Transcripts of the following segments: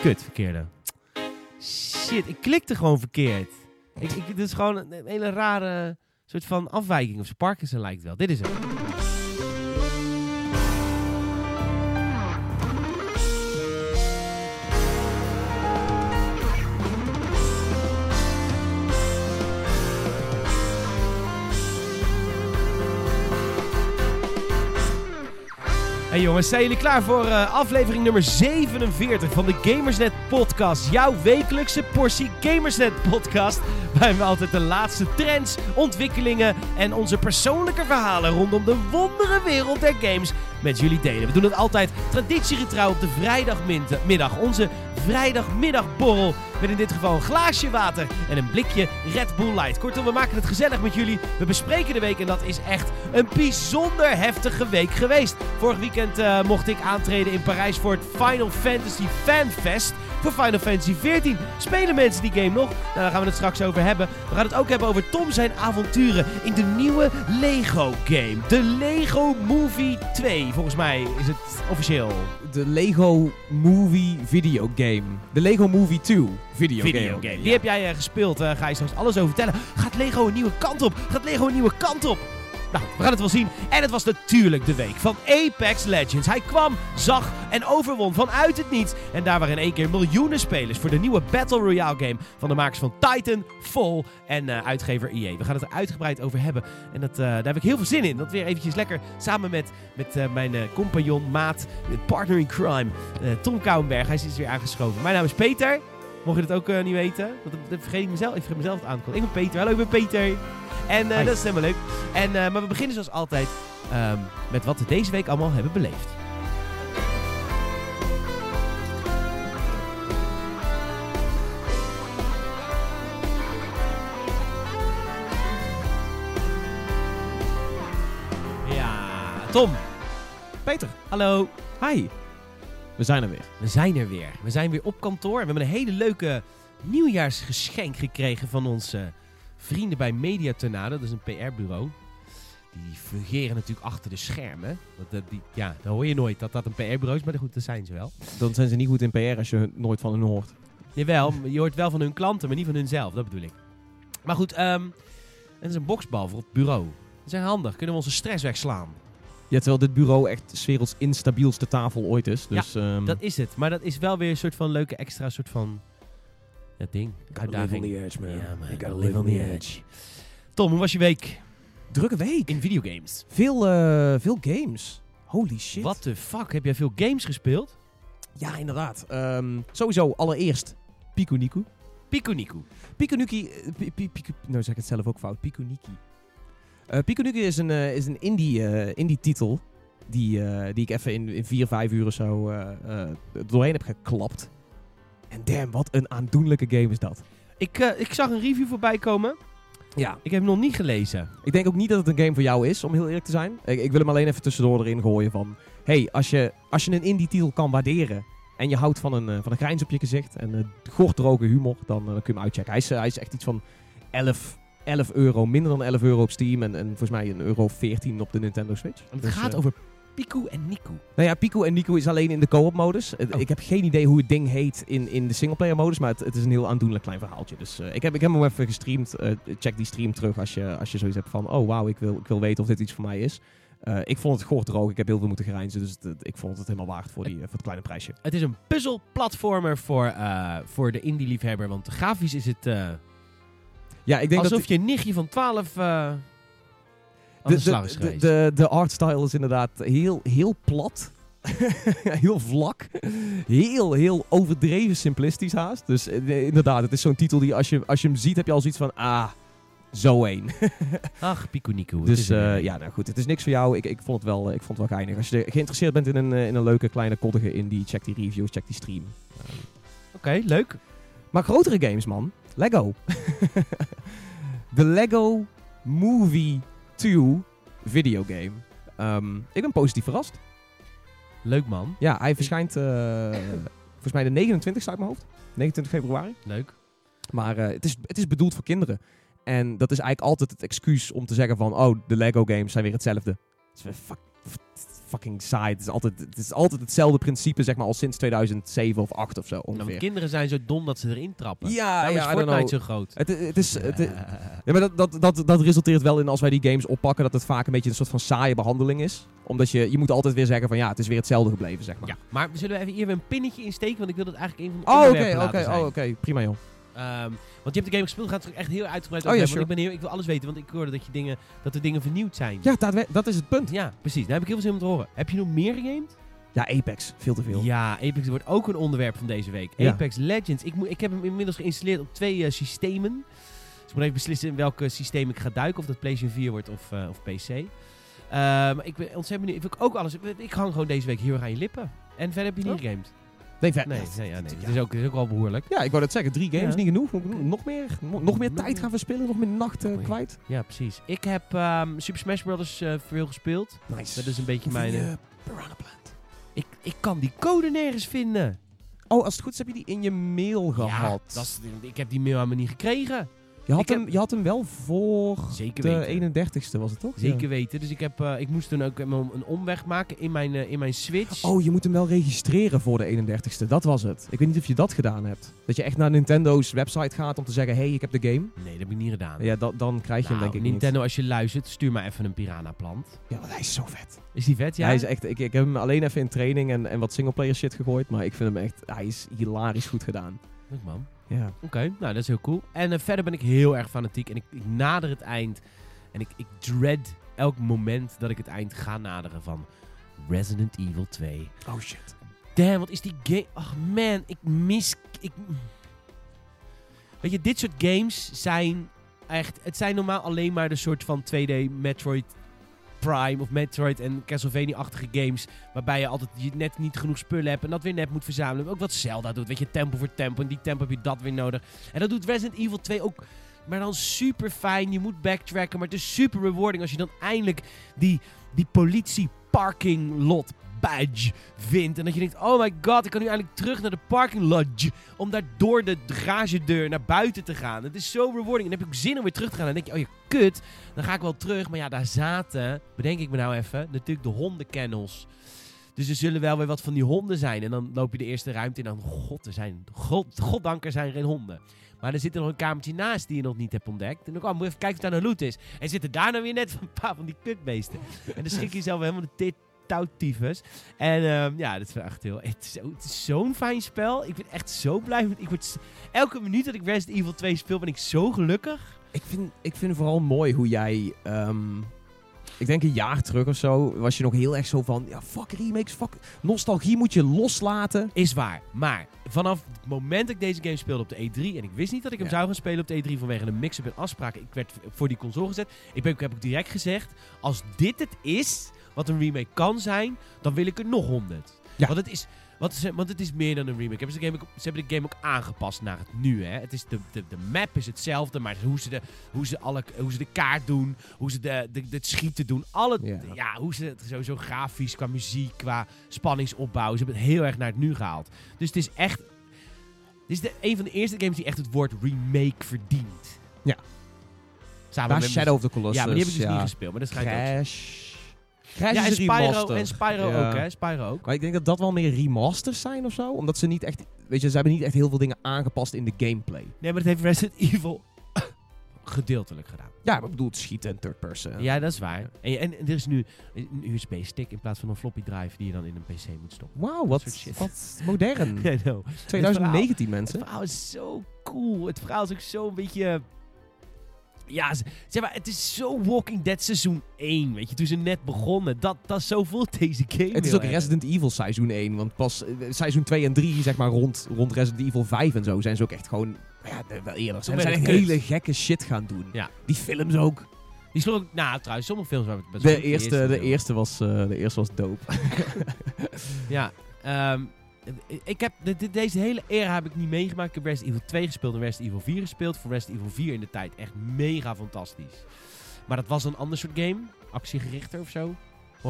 Kut, verkeerde. Shit, ik klikte gewoon verkeerd. Ik, ik, dit is gewoon een, hele rare soort van afwijking. Of lijkt wel. Dit is het. Hey jongens, zijn jullie klaar voor eh, aflevering nummer 47 van de Gamersnet podcast? Jouw wekelijkse portie Gamersnet podcast. Waarin we altijd de laatste trends, ontwikkelingen en onze persoonlijke verhalen rondom de wondere wereld der games met jullie delen. We doen het altijd traditiegetrouw op de vrijdagmiddag. Onze vrijdagmiddagborrel met in dit geval een glaasje water en een blikje Red Bull Light. Kortom, we maken het gezellig met jullie. We bespreken de week en dat is echt een bijzonder heftige week geweest. Vorig weekend uh, mocht ik aantreden in Parijs voor het Final Fantasy Fanfest voor Final Fantasy XIV. Spelen mensen die game nog? Nou, daar gaan we het straks over hebben. We gaan het ook hebben over Tom zijn avonturen in de nieuwe Lego game. De Lego Movie 2, volgens mij is het officieel. De Lego Movie Video Game. De Lego Movie 2 Video, Video game. Die heb jij uh, gespeeld, uh, ga je straks alles over vertellen. Gaat Lego een nieuwe kant op? Gaat Lego een nieuwe kant op? Nou, we gaan het wel zien. En het was natuurlijk de week van Apex Legends. Hij kwam, zag en overwon vanuit het niets. En daar waren in één keer miljoenen spelers voor de nieuwe Battle Royale game van de makers van Titan, Fall en uh, uitgever EA. We gaan het er uitgebreid over hebben. En dat, uh, daar heb ik heel veel zin in. Dat weer eventjes lekker samen met, met uh, mijn compagnon, maat, partner in crime, Tom Kouwenberg. Hij is weer aangeschoven. Mijn naam is Peter. Mocht je het ook niet weten? Dat vergeet ik mezelf. Ik vergeet mezelf het aankondigen. Ik ben Peter. Hallo, ik ben Peter. En uh, dat is helemaal leuk. En, uh, maar we beginnen zoals altijd um, met wat we deze week allemaal hebben beleefd. Ja, Tom. Peter. Hallo. Hi. We zijn er weer. We zijn er weer. We zijn weer op kantoor. We hebben een hele leuke nieuwjaarsgeschenk gekregen van onze vrienden bij Media Tornado, dat is een PR-bureau. Die fungeren natuurlijk achter de schermen. Dat, die, ja, dat hoor je nooit dat dat een PR-bureau is, maar goed, dat zijn ze wel. Dan zijn ze niet goed in PR als je nooit van hun hoort. Jawel, je hoort wel van hun klanten, maar niet van hunzelf, dat bedoel ik. Maar goed, um, het is een boksbal voor het bureau. Dat is handig, kunnen we onze stress wegslaan. Ja, terwijl dit bureau echt 's werelds instabielste tafel ooit is. Dus, ja, um... dat is het. Maar dat is wel weer een soort van leuke extra soort van dat ding. Uitdaging. live on the edge, man. Ja, man. gotta live on the edge. Tom, hoe was je week? Drukke week. In videogames. Veel, uh, veel games. Holy shit. What the fuck? Heb jij veel games gespeeld? Ja, inderdaad. Um, sowieso, allereerst Piku Niku. Piku Niku. Piku Niki... Piku, nou zeg ik het zelf ook fout. Piku Niki. Uh, Piku Niki is een, uh, is een indie, uh, indie titel. Die, die ik even in, in vier, vijf uur of zo doorheen heb geklapt. En damn, wat een aandoenlijke game is dat. Ik, ik zag een review voorbij komen. Ja. Ik heb hem nog niet gelezen. Ik denk ook niet dat het een game voor jou is, om heel eerlijk te zijn. Ik, ik wil hem alleen even tussendoor erin gooien van... hey, als je, als je een indie-titel kan waarderen... en je houdt van een, uh, van een grijns op je gezicht... en uh, gorddroge humor, dan, dan kun je hem uitchecken. Hij is, hij is echt iets van 11, 11 euro, minder dan 11 euro op Steam... en, en volgens mij een euro 14 op de Nintendo Switch. Het dus, gaat over Piku en Niku. Nou ja, Piku en Niku is alleen in de co-op modus. Oh. Ik heb geen idee hoe het ding heet in, in de singleplayer modus, maar het, het is een heel aandoenlijk klein verhaaltje. Dus uh, ik, heb, ik heb hem even gestreamd. Uh, check die stream terug als je, als je zoiets hebt van, oh wauw, ik wil, ik wil weten of dit iets voor mij is. Uh, ik vond het droog. Ik heb heel veel moeten grijnzen. Dus het, ik vond het helemaal waard voor, die, voor het kleine prijsje. Het is een puzzelplatformer voor, voor de indie-liefhebber. Want grafisch is het... ja, ik denk alsof dat je nichtje van 12 de, de, de, de, de artstyle is inderdaad heel, heel plat. heel vlak. Heel, heel overdreven simplistisch haast. Dus uh, inderdaad, het is zo'n titel die als je, als je hem ziet, heb je al zoiets van... Ah, zo één. Ach, Pico Nico. Dus uh, ja, nou goed. Het is niks voor jou. Ik, ik, vond, het wel, ik vond het wel geinig. Als je geïnteresseerd bent in een, in een leuke, kleine, koddige indie, check die reviews, check die stream. Oké, okay, leuk. Maar grotere games, man. Lego. De Lego Movie 2 videogame. Um, ik ben positief verrast. Leuk man. Ja, hij verschijnt uh, volgens mij de 29 uit mijn hoofd. 29 februari. Leuk. Maar uh, het, is, het is bedoeld voor kinderen. En dat is eigenlijk altijd het excuus om te zeggen van... Oh, de Lego games zijn weer hetzelfde. Fuck, fucking saai. Het is altijd, het is altijd hetzelfde principe, zeg maar, al sinds 2007 of 8 of zo Nou, ongeveer. kinderen zijn zo dom dat ze erin trappen. Ja, Daarom ja, is Fortnite zo groot. Het, het is, het, ja, maar dat, dat, dat, dat resulteert wel in als wij die games oppakken, dat het vaak een beetje een soort van saaie behandeling is. Omdat je, je moet altijd weer zeggen van ja, het is weer hetzelfde gebleven, zeg maar. Ja, maar zullen we even hier weer een pinnetje insteken? Want ik wil dat eigenlijk een van de Oh, oké, oké, oh, oké, prima joh. Ehm, want je hebt de game gespeeld, gaat het er echt heel uitgebreid Oh, over ja, want sure. ik, ben heel, ik wil alles weten, want ik hoorde dat, je dingen, dat er dingen vernieuwd zijn. Ja, dat, dat is het punt. Ja, precies. Daar heb ik heel veel zin om te horen. Heb je nog meer gegamed? Ja, Apex, veel te veel. Ja, Apex wordt ook een onderwerp van deze week. Ja. Apex Legends. Ik, moet, ik heb hem inmiddels geïnstalleerd op twee eh, systemen. Dus ik moet even beslissen in welk eh, systeem ik ga duiken. Of dat PlayStation 4 wordt of, eh, of PC. Maar ik ben ontzettend benieuwd. Ik, ook alles, ik hang gewoon deze week heel erg aan je lippen. En verder heb je niet Oh. gegamed. Nee, vet. Nee, nee, ja, nee. Ja. Het is ook, het is ook wel behoorlijk. Ja, ik wou dat zeggen. Drie games, Ja. niet genoeg. Nog meer, nog meer tijd gaan verspillen, nog meer nachten kwijt. Ja, precies. Ik heb ehm, Super Smash Bros. eh, veel gespeeld. Nice. Dat is een beetje mijn... je Piranha Plant? ik, ik kan die code nergens vinden. Oh, als het goed is heb je die in je mail Ja, gehad. dat is, ik heb die mail aan me niet gekregen. Je, had ik hem, heb- je had hem wel voor Zeker de weten. 31ste, was het toch? Zeker Ja. weten. Dus ik, heb, eh, ik moest toen ook een, omweg maken in mijn, eh, in mijn Switch. Oh, je moet hem wel registreren voor de 31ste. Dat was het. Ik weet niet of je dat gedaan hebt. Dat je echt naar Nintendo's website gaat om te zeggen: hey, ik heb de game. Nee, dat heb ik niet gedaan. Ja, da- dan krijg je Nou, hem denk ik Nintendo, als je luistert, stuur maar even een piranha plant. niet. Ja, want hij is zo vet. Is die vet, ja? Hij is echt, ik, ik heb hem alleen even in training en, en wat singleplayer shit gegooid. Maar ik vind hem echt, hij is hilarisch goed gedaan. Leuk man. Ja. Oké, nou dat is heel cool. En eh, verder ben ik heel erg fanatiek en ik, ik nader het eind. En ik, ik dread elk moment dat ik het eind ga naderen van Resident Evil 2. Oh shit. Damn, wat is die game... Ach man, ik mis... Ik... Weet je, dit soort games zijn echt... Het zijn normaal alleen maar de soort van 2D Metroid Prime of Metroid en Castlevania-achtige games. Waarbij je altijd net niet genoeg spullen hebt en dat weer net moet verzamelen. Ook wat Zelda doet, weet je, tempo voor tempo. En die tempo heb je dat weer nodig. En dat doet Resident Evil 2 ook... Maar dan super fijn. Je moet backtracken. Maar het is super rewarding als je dan eindelijk die, die politie parking lot badge vindt. En dat je denkt, oh my god, ik kan nu eindelijk terug naar de parking lodge. Om daar door de garagedeur naar buiten te gaan. Het is zo rewarding. En dan heb ik ook zin om weer terug te gaan. En dan denk je, oh ja, kut. Dan ga ik wel terug. Maar ja, daar zaten, bedenk ik me nou even, natuurlijk de hondenkennels. Dus er zullen wel weer wat van die honden zijn. En dan loop je de eerste ruimte in. En dan, god, er zijn, god, goddank, er zijn geen honden. Maar er zit er nog een kamertje naast die je nog niet hebt ontdekt. En dan oh, moet je even kijken of daar een loot is. En zitten daar nou weer net van een paar van die kutbeesten. en dan schrik je jezelf helemaal de tit touwtyfus. En ehm, ja, dat is echt heel... Het is, zo- het is zo'n fijn spel. Ik ben echt zo blij. met- Ik word, elke minuut dat ik Resident Evil 2 speel, ben ik zo gelukkig. Ik vind, ik vind vooral mooi hoe jij. ehm, ik denk een jaar terug of zo. Was je nog heel erg zo van. Ja, fuck remakes. Fuck. Nostalgie moet je loslaten. Is waar. Maar vanaf het moment dat ik deze game speelde op de E3... en ik wist niet dat ik hem Ja. zou gaan spelen op de E3 vanwege een mix-up en afspraken. Ik werd voor die console gezet. Ik, ben, ik heb ook direct gezegd... als dit het is wat een remake kan zijn... dan wil ik er nog 100. Ja. Want het is... Want, ze- want het is meer dan een remake. Hebben ze, de game ze hebben de game ook aangepast naar het nu. Hè? Het is de, de, de map is hetzelfde, maar hoe ze de, hoe ze alle, hoe ze de kaart doen, hoe ze de, de, het schieten doen. Alle, Ja. ja. hoe ze het sowieso grafisch, qua muziek, qua spanningsopbouw. Ze hebben het heel erg naar het nu gehaald. Dus het is echt... Dit is de, een van de eerste games die echt het woord remake verdient. Ja. Samen met Shadow of the Colossus. Ja, maar die heb ik dus ja. niet gespeeld. Maar dat schijnt. Crash. Ja, en Spyro, en Spyro Ja. ook, hè? Spyro ook. Maar ik denk dat dat wel meer remasters zijn of zo. Omdat ze niet echt... Weet je, ze hebben niet echt heel veel dingen aangepast in de gameplay. Nee, maar dat heeft Resident Evil gedeeltelijk gedaan. Ja, maar ik bedoel, het schieten en third person. Ja, dat is waar. En, en, er is nu een USB-stick in plaats van een floppy drive die je dan in een PC moet stoppen. Wauw, wat, wat modern. I know. 2019 Het mensen. verhaal is zo cool. Het verhaal is ook zo een beetje... Ja, zeg maar, het is zo Walking Dead seizoen 1, weet je. Toen ze net begonnen. Dat, dat zo voelt deze game Het is ook erg. Resident Evil seizoen 1. Want pas eh, seizoen 2 en 3, zeg maar rond, rond Resident Evil 5 en zo, zijn ze ook echt gewoon... Ja, wel eerder. Ze zijn echt hele gekke shit gaan doen. Ja. Die films ook. Die sloeg. Nou, trouwens, sommige films waren best De eerste, de eerste, was, eh, de eerste was dope. Ja, ehm, ik heb de- de- deze hele era heb ik niet meegemaakt. Ik heb Resident Evil 2 gespeeld en Resident Evil 4 gespeeld. Voor Resident Evil 4 in de tijd echt mega fantastisch. Maar dat was een ander soort game. Actiegerichter of zo.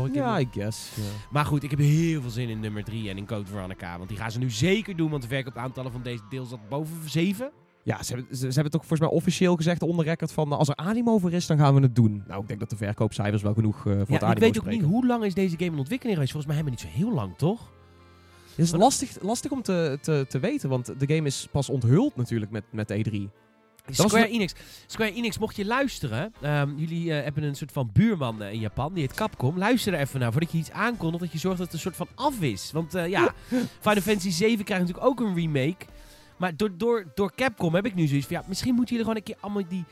Ik ja, de- I guess. ja. Maar goed, ik heb heel veel zin in nummer 3 en in Code Veronica. Want die gaan ze nu zeker doen. Want we werken op aantallen van deze deels dat boven 7. Ja, ze hebben, ze, ze hebben toch volgens mij officieel gezegd onder record van... nou, als er animo voor is, dan gaan we het doen. Nou, ik denk dat de verkoopcijfers wel genoeg eh, voor het Ja, animo ik weet ook spreken. niet hoe lang is deze game in ontwikkeling geweest. Volgens mij hebben we niet zo heel lang, toch? Het is lastig, lastig om te, te, te weten, want de game is pas onthuld natuurlijk met, met E E3. was Square Enix. Square Enix, mocht je luisteren, ehm, jullie eh, hebben een soort van buurman eh, in Japan, die heet Capcom. Luister er even naar voordat je iets aankondigt, dat je zorgt dat het een soort van af is. Want eh, ja, Final Fantasy 7 krijgt natuurlijk ook een remake. Maar door, door, door Capcom heb ik nu zoiets van, ja, misschien moeten jullie gewoon een keer allemaal die,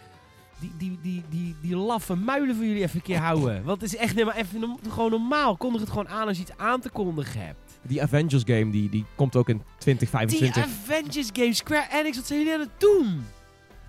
die, die, die, die, die laffe muilen voor jullie even een keer houden. Want het is echt nee, maar even no- gewoon normaal. Kondig het gewoon aan als je iets aan te kondigen hebt. Die Avengers game, die, die komt ook in Die 2025. Avengers game, Square Enix, wat zijn jullie aan het doen?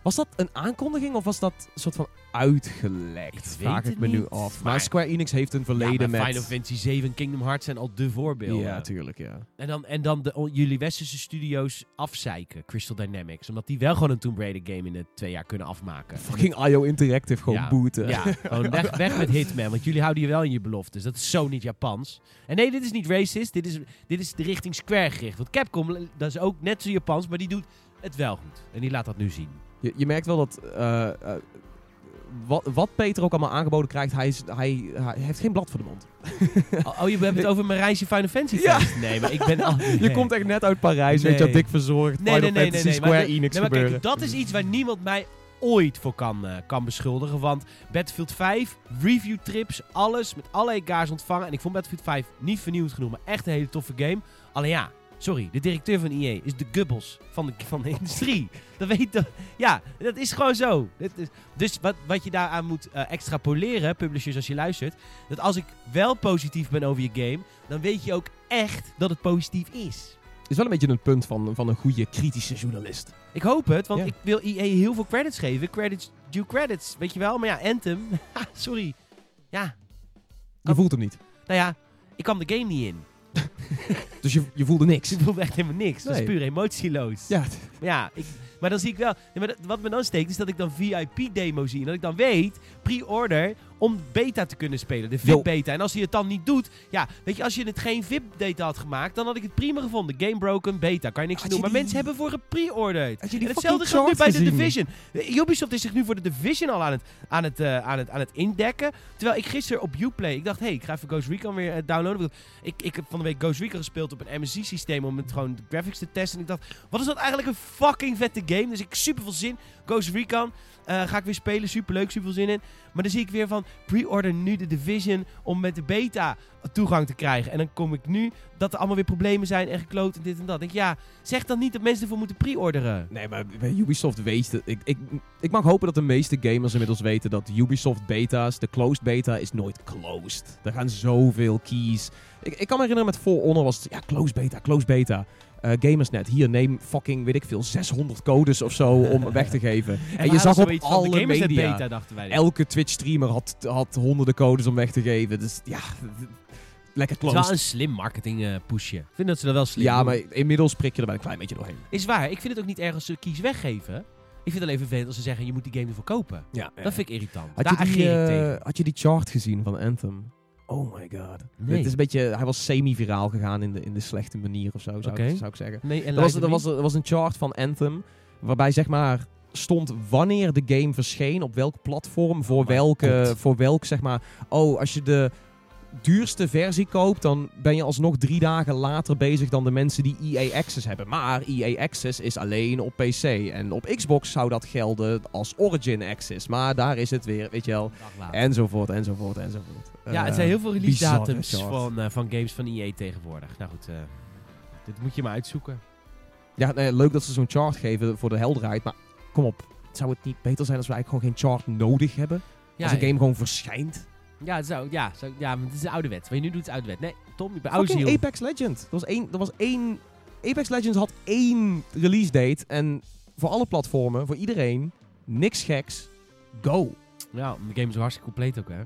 Was dat een aankondiging of was dat een soort van uitgelekt? Ik Vraag ik me nu af. Maar, maar- Square Enix heeft een Ja, verleden maar met... Final Fantasy 7 en Kingdom Hearts zijn al de voorbeelden. Ja, tuurlijk, ja. En dan, en dan de, jullie westerse studio's afzeiken, Crystal Dynamics. Omdat die wel gewoon een Tomb Raider game in de twee jaar kunnen afmaken. Fucking IO Interactive gewoon Ja, booten. Ja, gewoon weg, weg met Hitman, want jullie houden je wel in je beloftes. Dat is zo niet Japans. En nee, dit is niet racist, dit is, dit is de richting Square gericht. Want Capcom, dat is ook net zo Japans, maar die doet het wel goed. En die laat dat nu zien. Je, je merkt wel dat... eh, eh, wat, wat Peter ook allemaal aangeboden krijgt, hij, is, hij, hij heeft geen blad voor de mond. Oh, oh, je hebt het over mijn reisje Final Fantasy Ja. Nee, maar ik ben al... Je komt echt net uit Parijs, weet je, dik verzorgd. Nee, Final nee, Fantasy, nee, maar Square Enix maar gebeuren. kijk, dat is iets waar niemand mij ooit voor kan, eh, kan beschuldigen. Want Battlefield 5, review trips, alles met alle EK's ontvangen. En ik vond Battlefield 5 niet vernieuwd genoeg, maar echt een hele toffe game. Alleen ja, sorry, de directeur van EA is de gubbels van de, van de industrie. Dat weet dat. Ja, dat is gewoon zo. Dus wat, wat je daaraan moet eh, extrapoleren, publishers als je luistert. Dat als ik wel positief ben over je game, dan weet je ook echt dat het positief is. is wel een beetje een punt van, van een goede kritische journalist. Ik hoop het, want Ja. ik wil EA heel veel credits geven. Credits, due credits, weet je wel. Maar ja, Anthem, sorry. Ja, Je voelt hem niet. nou ja, ik kwam de game niet in. Dus je, je voelde niks. Ik voelde echt helemaal niks. Dat is Nee. puur emotieloos. Ja, Maar ja, ik, maar dan zie ik wel... nee, maar dat- wat me dan steekt, is dat ik dan VIP-demo zie. En dat ik dan weet, pre-order, om beta te kunnen spelen. De. VIP-beta. En als hij het dan niet doet... Ja, weet je, als je het geen VIP-data had gemaakt, dan had ik het prima gevonden. Game broken, beta, kan je niks aan doen. Maar mensen hebben voor gepre-orderd. En hetzelfde geldt nu bij de? Division. Ubisoft is zich nu voor de Division al aan het, aan het, eh, aan het, aan het indekken. Terwijl ik gisteren op Uplay, ik dacht, hé, hey, ik ga even Ghost Recon weer eh, downloaden. Ik, ik heb van de week Ghost Recon gespeeld op een MSI-systeem om het gewoon de graphics te testen. En ik dacht, wat is dat eigenlijk een fucking vette game. Dus ik super veel zin. Ghost Recon eh, ga ik weer spelen, super leuk, super veel zin in. Maar dan zie ik weer van, pre-order nu de Division om met de beta toegang te krijgen. En dan kom ik nu dat er allemaal weer problemen zijn en gekloot en dit en dat. Ik denk, ja, zeg dan niet dat mensen ervoor moeten pre-orderen. Nee, maar Ubisoft weet het. Ik, ik, ik mag hopen dat de meeste gamers inmiddels weten dat Ubisoft beta's, de closed beta, is nooit closed. Er gaan zoveel keys. Ik, ik kan me herinneren met For Honor was het, ja, closed beta, closed beta. Eh, Gamersnet, hier neem fucking, weet ik veel, 600 codes of zo om weg te geven. En, je zag op alle media, beta, dachten wij. elke Twitch-streamer had, had honderden codes om weg te geven. Dus ja, lekker Het is wel een slim marketing eh, pushje. Ik vind dat ze dat wel slim Ja, doen. maar inmiddels prik je er wel een klein beetje doorheen. Is waar. Ik vind het ook niet erg als ze keys weggeven. Ik vind het alleen vervelend als ze zeggen, je moet die game ervoor kopen. Ja, Dat vind ik irritant. Had Daar je, die, eh, tegen. had je die chart gezien van Anthem? Oh my god. Nee. Het is een beetje, hij was semi-viraal gegaan in de, in de slechte manier of zo, zou, ik, zou ik zeggen. Nee, Er was, er, was, er was een chart van Anthem, waarbij zeg maar stond wanneer de game verscheen, op welk platform, voor, Oh welke, God. voor welk zeg maar... Oh, als je de duurste versie koopt, dan ben je alsnog drie dagen later bezig dan de mensen die EA Access hebben. Maar EA Access is alleen op PC. En op Xbox zou dat gelden als Origin Access. Maar daar is het weer, weet je wel. Enzovoort, enzovoort, enzovoort. ja, het Eh, zijn heel veel release datums van, eh, van games van EA tegenwoordig. Nou goed, eh, dit moet je maar uitzoeken. Ja, nee, leuk dat ze zo'n chart geven voor de helderheid. Maar kom op, zou het niet beter zijn als we eigenlijk gewoon geen chart nodig hebben? Ja, als een game gewoon verschijnt? Ja, het zou, ja, zou, ja, maar het is de oude wet. Wat je nu doet is oude wet. Nee, Tom, je bent oude ziel. Apex Legends. Er was één, er was één... Apex Legends had één release date. En voor alle platformen, voor iedereen, niks geks. Go. Ja, de game is hartstikke compleet ook, hè?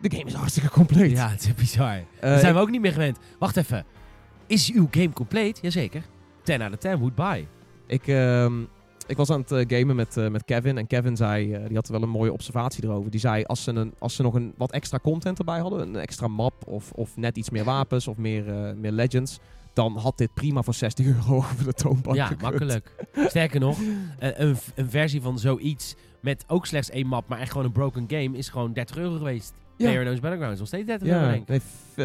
De game is hartstikke compleet. Ja, het is bizar. Eh, Daar zijn ik- we ook niet meer gewend. Wacht even. Is uw game compleet? Jazeker. 10 out of 10, would buy. Ik, ehm, ik was aan het eh, gamen met, eh, met Kevin. En Kevin zei, eh, die had wel een mooie observatie erover. Die zei, als ze, een, als ze nog een, wat extra content erbij hadden, een extra map of, of net iets meer wapens of meer, meer legends, dan had dit prima voor 60 euro over de toonbank Ja, gekund. makkelijk. Sterker nog, een, een, versie van zoiets met ook slechts één map, maar echt gewoon een broken game, is gewoon 30 euro geweest. Ja. PlayerUnknown's Battlegrounds, nog steeds 30 euro denk ik. nee, f-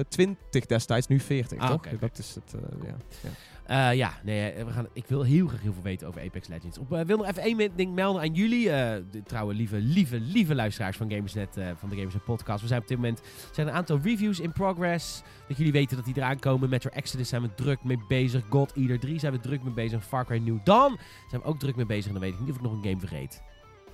eh, 20 destijds, nu 40, Ah, toch? Dat is het, ja. ja. Eh, ja, nee, eh, we gaan, ik wil heel graag heel veel weten over Apex Legends. Ik wil nog even één ding melden aan jullie. eh, de trouwe, lieve, lieve, lieve luisteraars van Gamersnet, eh, van de Gamersnet podcast. We zijn op dit moment, zijn een aantal reviews in progress. Dat jullie weten dat die eraan komen. Metro Exodus zijn we druk mee bezig. God Eater 3 zijn we druk mee bezig. Far Cry New Dawn zijn we ook druk mee bezig. En dan weet ik niet of ik nog een game vergeet.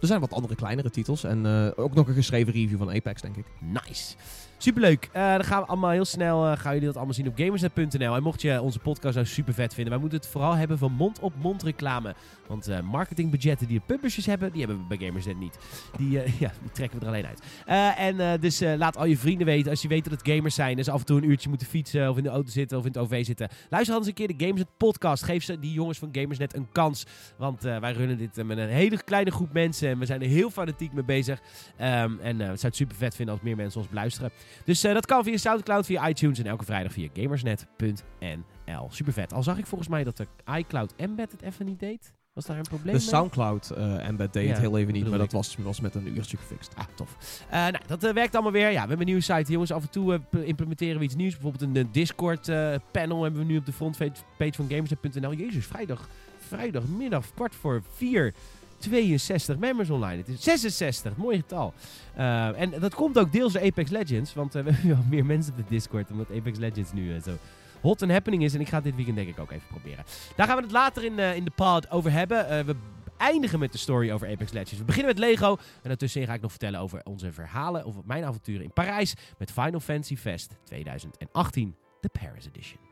Er zijn wat andere kleinere titels en eh, ook nog een geschreven review van Apex, denk ik. Nice. Superleuk. Eh dan gaan we allemaal heel snel, eh, gaan jullie dat allemaal zien op gamersnet.nl. En mocht je onze podcast nou super vet vinden, wij moeten het vooral hebben van mond-op-mond reclame. Want marketingbudgetten die de publishers hebben, die hebben we bij Gamersnet niet. Die, ja, trekken we er alleen uit. En dus laat al je vrienden weten, als je weet dat het gamers zijn, dus af en toe een uurtje moeten fietsen of in de auto zitten of in het OV zitten. Luister eens een keer de Gamersnet podcast. Geef ze die jongens van Gamersnet een kans. Want wij runnen dit met een hele kleine groep mensen en we zijn er heel fanatiek mee bezig. Ehm, en eh, we zou het super vet vinden als meer mensen ons beluisteren. Dus eh, dat kan via Soundcloud, via iTunes en elke vrijdag via gamersnet.nl. Super vet. Al zag ik volgens mij dat de iCloud embed het even niet deed. Was daar een probleem De? Soundcloud eh embed deed Ja, het heel even niet, maar dat was, was met een uurtje gefixt. Ah, tof. Nou, dat werkt allemaal weer. Ja, we hebben een nieuwe site. Jongens, af en toe implementeren we iets nieuws. Bijvoorbeeld een Discord-panel hebben we nu op de frontpage van gamersnet.nl. Jezus, vrijdag, vrijdagmiddag, kwart voor vier. 62 members online. Het is 66, mooi getal. Eh, en dat komt ook deels door Apex Legends. Want eh, we hebben wel meer mensen op de Discord. Omdat Apex Legends nu eh, zo hot en happening is. En ik ga dit weekend denk ik ook even proberen. Daar gaan we het later in, in de pod over hebben. We eindigen met de story over Apex Legends. We beginnen met Lego. En daartussenin ga ik nog vertellen over onze verhalen. Over mijn avonturen in Parijs. Met Final Fantasy Fest 2018. De Paris Edition.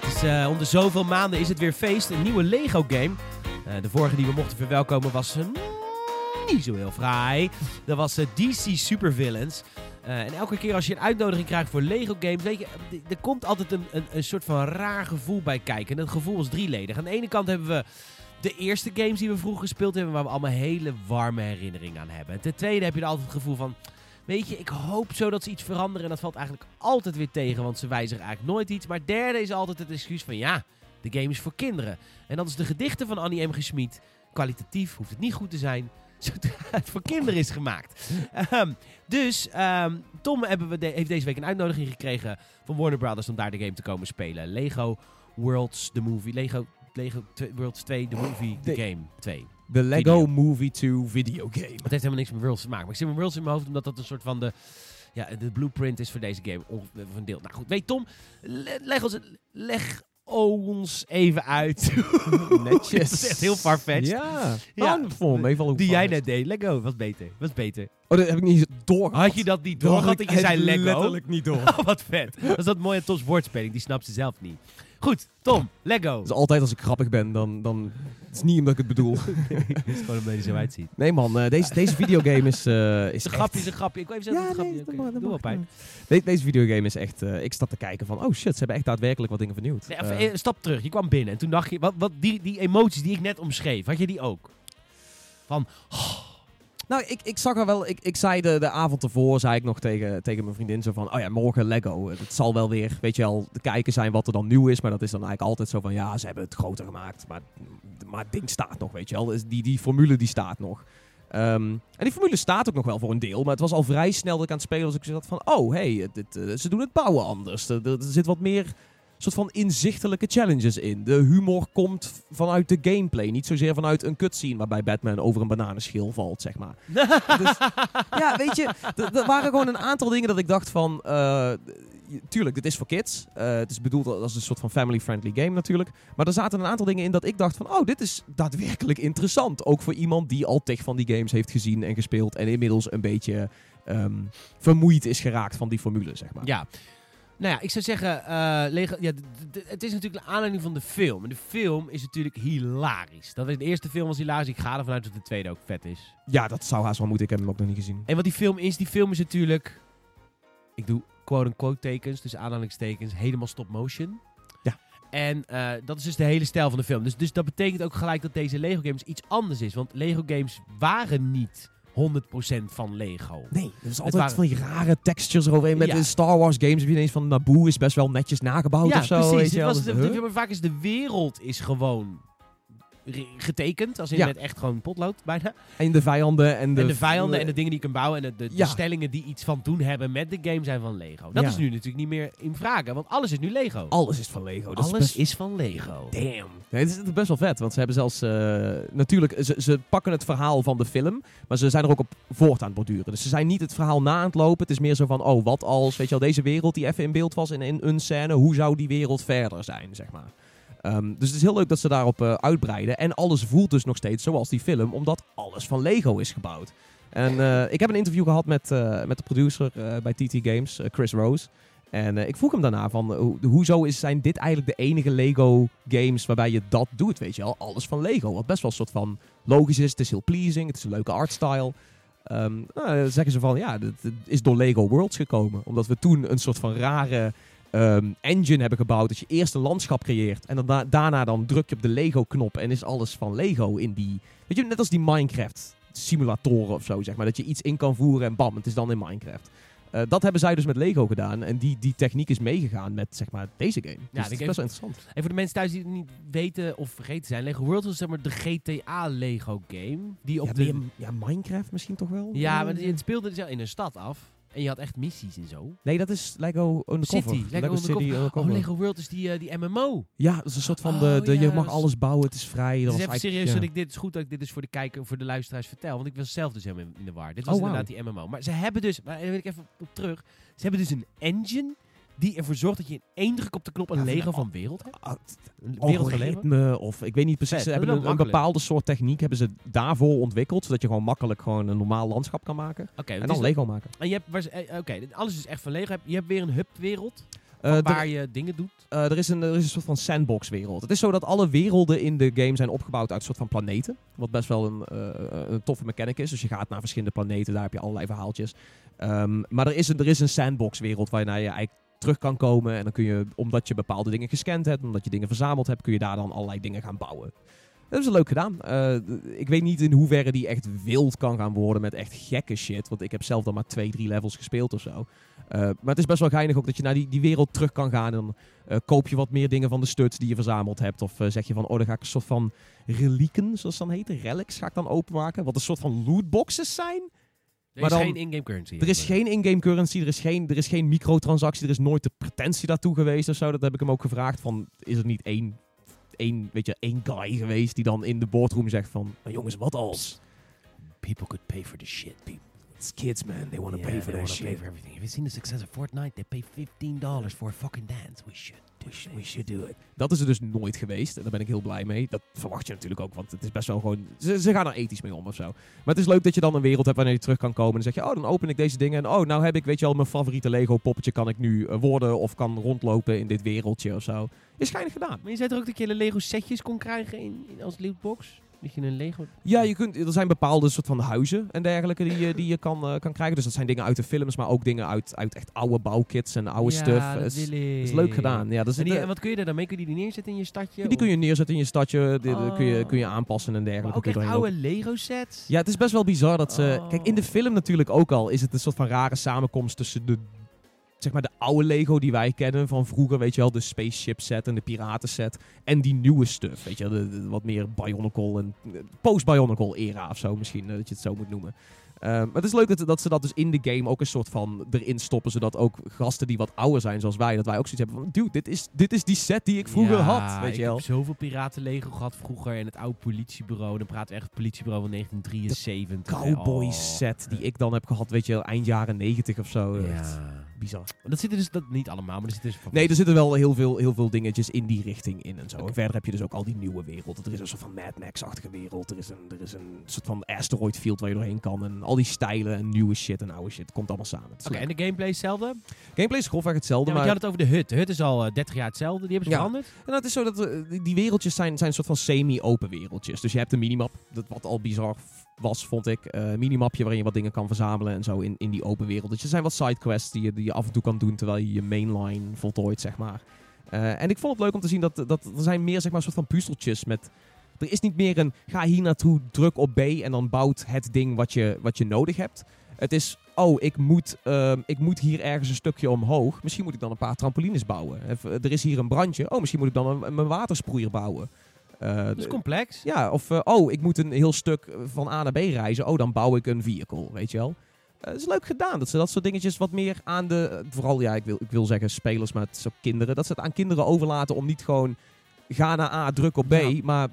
Het is, eh, om de zoveel maanden is het weer feest. Een nieuwe Lego game. Eh, de vorige die we mochten verwelkomen was eh, niet zo heel fraai. Dat was DC Supervillains. Eh, en elke keer als je een uitnodiging krijgt voor Lego games, weet je, er komt altijd een, een, een soort van raar gevoel bij kijken. En dat gevoel is drieledig. Aan de ene kant hebben we de eerste games die we vroeger gespeeld hebben, waar we allemaal hele warme herinneringen aan hebben. En ten tweede heb je er altijd het gevoel van, weet je, ik hoop zo dat ze iets veranderen. En dat valt eigenlijk altijd weer tegen, want ze wijzigen eigenlijk nooit iets. Maar derde is altijd het excuus van, ja, de game is voor kinderen. En dat is de gedichten van Annie M. Kwalitatief hoeft het niet goed te zijn. Zodra het voor kinderen is gemaakt. Ehm, dus ehm, Tom hebben we de- heeft deze week een uitnodiging gekregen van Warner Brothers om daar de game te komen spelen. Lego Worlds, the movie. Lego, Lego Worlds 2, the movie, the De- game 2. De Lego Video. Movie 2 video game. Het heeft helemaal niks met Worlds te maken. Maar ik zit met Worlds in mijn hoofd omdat dat een soort van de, ja, de blueprint is voor deze game. Van een deel. Nou goed, weet Tom, le- leg ons, leg ons even uit. Netjes. dat is echt heel farfetched. Ja. Ja. Oh, hoe Die jij net deed. Let go, was beter. Was beter. Oh, dat heb ik niet doorgehad. Had je dat niet doorgehad dat je zei Lego? letterlijk niet door. Oh, wat vet. Dat is dat mooie Tom's woordspeling. Die snapt ze zelf niet. Goed, Tom, Lego. Dus altijd als ik grappig ben, dan, dan het is niet omdat ik het bedoel. Het is gewoon omdat je zo uitziet. Nee man, eh, deze, deze videogame is, eh is Is een echt- grapje, is een grapje. Ik wil even zeggen Ja, een nee, grapje Doe wel pijn. De- deze videogame is echt... eh, ik sta te kijken van... Oh shit, ze hebben echt daadwerkelijk wat dingen vernieuwd. Nee, even een stap terug. Je kwam binnen en toen dacht je... Wat, wat die, die emoties die ik net omschreef, had je die ook? Van, Nou, ik, ik zag er wel... Ik, ik zei de, de avond ervoor, zei ik nog tegen, tegen mijn vriendin zo van... Oh ja, morgen Lego. Het zal wel weer, weet je wel, te kijken zijn wat er dan nieuw is. Maar dat is dan eigenlijk altijd zo van... Ja, ze hebben het groter gemaakt. Maar, maar het ding staat nog, weet je wel. Dus die, die formule die staat nog. Ehm, en die formule staat ook nog wel voor een deel. Maar het was al vrij snel dat ik aan het spelen was. Ik zat van... Oh, hey, dit, eh, ze doen het bouwen anders. Er, er zit wat meer soort van inzichtelijke challenges in. De humor komt vanuit de gameplay. Niet zozeer vanuit een cutscene waarbij Batman over een bananenschil valt, zeg maar. dus, ja, weet je, er waren gewoon een aantal dingen dat ik dacht van... eh, tuurlijk, dit is voor kids. Eh, het is bedoeld als een soort van family-friendly game natuurlijk. Maar er zaten een aantal dingen in dat ik dacht van... Oh, dit is daadwerkelijk interessant. Ook voor iemand die al tig van die games heeft gezien en gespeeld... en inmiddels een beetje ehm, vermoeid is geraakt van die formule, zeg maar. ja. Nou ja, ik zou zeggen, eh, Lego, ja, het is natuurlijk de aanleiding van de film. En de film is natuurlijk hilarisch. Dat is, de eerste film was hilarisch. Ik ga ervan uit dat de tweede ook vet is. Ja, dat zou haast wel moeten. Ik heb hem ook nog niet gezien. En wat die film is, die film is natuurlijk ik doe quote-unquote tekens, dus aanhalingstekens, helemaal stop motion. Ja. En eh, dat is dus de hele stijl van de film. Dus, dus dat betekent ook gelijk dat deze Lego games iets anders is. Want Lego games waren niet 100% van Lego. Nee, er is altijd waren- van die rare textures eroverheen. Met Ja. de Star Wars games heb je ineens van Naboo is best wel netjes nagebouwd ja, of zo. precies. weet Het je wel. was de- de- vaak is de wereld is gewoon getekend. Als in Ja. met echt gewoon potlood bijna. En de vijanden en de... en de vijanden en de dingen die je kan bouwen. En de, de, Ja. de stellingen die iets van doen hebben met de game zijn van Lego. Dat Ja. is nu natuurlijk niet meer in vraag. Want alles is nu Lego. Alles is van Lego. Dat alles is van Lego. Damn. Nee, het is best wel vet, want ze hebben zelfs... eh, natuurlijk, ze, ze pakken het verhaal van de film, maar ze zijn er ook op voort aan het borduren. Dus ze zijn niet het verhaal na aan het lopen. Het is meer zo van, oh, wat als, weet je wel, deze wereld die even in beeld was in, in een scène, hoe zou die wereld verder zijn, zeg maar. Ehm, dus het is heel leuk dat ze daarop eh, uitbreiden. En alles voelt dus nog steeds zoals die film, omdat alles van Lego is gebouwd. En eh, ik heb een interview gehad met, eh, met de producer bij TT Games, Chris Rose. En ik vroeg hem daarna van, ho- hoezo is, zijn dit eigenlijk de enige Lego games waarbij je dat doet, weet je wel? Alles van Lego, wat best wel een soort van logisch is. Het is heel pleasing, het is een leuke artstyle. Ehm nou, dan zeggen ze van, ja, het is door Lego Worlds gekomen. Omdat we toen een soort van rare ehm, engine hebben gebouwd. Dat je eerst een landschap creëert en dan da- daarna dan druk je op de Lego-knop en is alles van Lego in die... Weet je, net als die Minecraft simulatoren of zo, zeg maar. Dat je iets in kan voeren en bam, het is dan in Minecraft. Eh, dat hebben zij dus met Lego gedaan. En die, die techniek is meegegaan met zeg maar, deze game. Dus die dat is best wel interessant. En voor de mensen thuis die het niet weten of vergeten zijn. Lego World was zeg maar de GTA Lego game. Die op Ja, de... ja, Minecraft misschien toch wel? Ja, maar het speelde dus in een stad af. En je had echt missies en zo. Nee, dat is Lego Undercover. City. Lego, City Undercover. Undercover. Oh, Lego World is die, eh, die MMO. Ja, dat is een soort van de, Oh, de ja, je mag alles bouwen, het is vrij. Dat is was even serieus ja. dat ik dit het is goed dat ik dit dus voor de kijker, voor de luisteraars vertel. Want ik was zelf dus helemaal in, de war. Dit was Oh, wauw. inderdaad die MMO. Maar ze hebben dus, maar daar wil ik even op terug. Ze hebben dus een engine die ervoor zorgt dat je in één druk op de knop een Ja, Lego van- wereld hebt. Ah, Een wereld van Lego. algoritme of ik weet niet precies. Vet, Ze hebben een, bepaalde soort techniek hebben ze daarvoor ontwikkeld, zodat je gewoon makkelijk gewoon een normaal landschap kan maken en het dan is- Lego maken. en je hebt, ze- eh, oké, alles is echt van Lego. Je hebt weer een hub-wereld Eh, er- waar je dingen doet. Eh, er, is een, er is een soort van sandbox-wereld. Het is zo dat alle werelden in de game zijn opgebouwd uit een soort van planeten. Wat best wel een, eh, een toffe mechanic is. Dus je gaat naar verschillende planeten, daar heb je allerlei verhaaltjes. Ehm, maar er is een, er is een sandbox-wereld waar je eigenlijk terug kan komen. En dan kun je, omdat je bepaalde dingen gescand hebt, omdat je dingen verzameld hebt, kun je daar dan allerlei dingen gaan bouwen. Dat is leuk gedaan. Eh, ik weet niet in hoeverre die echt wild kan gaan worden met echt gekke shit. Want ik heb zelf dan maar twee, drie levels gespeeld of zo. Eh, maar het is best wel geinig ook dat je naar die, die wereld terug kan gaan. En dan eh, koop je wat meer dingen van de studs die je verzameld hebt. Of zeg je van, oh, dan ga ik een soort van relieken, zoals dan heet. Relics ga ik dan openmaken. Wat een soort van lootboxes zijn. Er maar is dan- geen in-game currency. Er is geen in-game currency, er is geen, er is geen microtransactie. Er is nooit de pretentie daartoe geweest of zo. Dat heb ik hem ook gevraagd. Van, is er niet één, één, weet je, één guy geweest die dan in de boardroom zegt van... "Nou, jongens, wat als? People could pay for the shit. People It's kids, man. They want to Yeah, pay for they their wanna pay shit. for everything. Have you seen the success of Fortnite? They pay $15 for a fucking dance. We should. We should, we should do it. Dat is er dus nooit geweest. En daar ben ik heel blij mee. Dat verwacht je natuurlijk ook, want het is best wel gewoon... Ze, ze gaan er ethisch mee om of zo. Maar het is leuk dat je dan een wereld hebt wanneer je terug kan komen. En dan zeg je, oh, dan open ik deze dingen. En oh, nou heb ik, weet je wel, mijn favoriete Lego poppetje kan ik nu eh, worden. Of kan rondlopen in dit wereldje of zo. Is schijnig gedaan. Maar je zei toch ook dat je hele Lego setjes kon krijgen in, in als lootbox? Dat je een Lego... Ja, je kunt, er zijn bepaalde soort van huizen en dergelijke die, je- die je kan, eh, kan krijgen. Dus dat zijn dingen uit de films, maar ook dingen uit, uit echt oude bouwkits en oude ja, stuff. dat is, leuk gedaan. Ja, dat is En, die, en wat kun je er dan mee? Kun je die neerzetten in je stadje? die kun je neerzetten in je stadje. Die, Oh. kun, je, kun je aanpassen en Maar dergelijke. ook echt doorheen oude Lego sets? Ja, het is best wel bizar dat ze... Oh. Kijk, in de film natuurlijk ook al is het een soort van rare samenkomst tussen de... Zeg maar de oude Lego die wij kennen van vroeger, weet je wel, de spaceship set en de piraten set. En die nieuwe stuff, weet je wel, de, de wat meer Bionicle en eh, post-Bionicle era of zo misschien, eh, dat je het zo moet noemen. Eh, maar het is leuk dat, dat ze dat dus in de game ook een soort van erin stoppen, zodat ook gasten die wat ouder zijn zoals wij, dat wij ook zoiets hebben van, dude, dit is, dit is die set die ik vroeger Ja, had, weet ik je wel. heb zoveel piraten Lego gehad vroeger en het oude politiebureau. Dan we echt het politiebureau van 1973. Cowboy Oh. set die ik dan heb gehad, weet je wel, eind jaren 90 of zo. Echt Ja. Bizar. Dat zit er dus dat, niet allemaal, maar er zit dus van Nee, er zitten wel heel veel, heel veel dingetjes in die richting in en zo. En verder heb je dus ook al die nieuwe wereld. Er is een soort van Mad Max-achtige wereld. Er is, een, er is een soort van asteroid field waar je doorheen kan. En al die stijlen en nieuwe shit en oude shit. komt allemaal samen. Oké, en de gameplay is hetzelfde? Gameplay is grofweg hetzelfde. Ja, maar je had het over de hut. De hut is al eh, 30 jaar hetzelfde. Die hebben ze Ja. veranderd. En het is zo dat eh, die- wereldjes zijn, zijn een soort van semi-open wereldjes. Dus je hebt een minimap, dat wat al bizar was, vond ik. Eh minimapje waarin je wat dingen kan verzamelen en zo in, in die open wereld. Dus er zijn wat sidequests die je, die je af en toe kan doen terwijl je je mainline voltooit, zeg maar. Eh, en ik vond het leuk om te zien dat, dat er zijn meer zeg maar, soort van puzzeltjes met... Er is niet meer een ga hier naartoe, druk op B en dan bouwt het ding wat je, wat je nodig hebt. Het is, oh, ik moet, ehm, ik moet hier ergens een stukje omhoog. Misschien moet ik dan een paar trampolines bouwen. Er is hier een brandje. Oh, misschien moet ik dan een watersproeier bouwen. Eh, Dat is complex. ja, of eh, oh, ik moet een heel stuk van A naar B reizen. Oh, dan bouw ik een vehicle, weet je wel. Eh, Het is leuk gedaan dat ze dat soort dingetjes wat meer aan de... Vooral, ja, ik wil, ik wil zeggen spelers, maar het is ook kinderen. Dat ze het aan kinderen overlaten om niet gewoon... Ga naar A, druk op B. Ja. Maar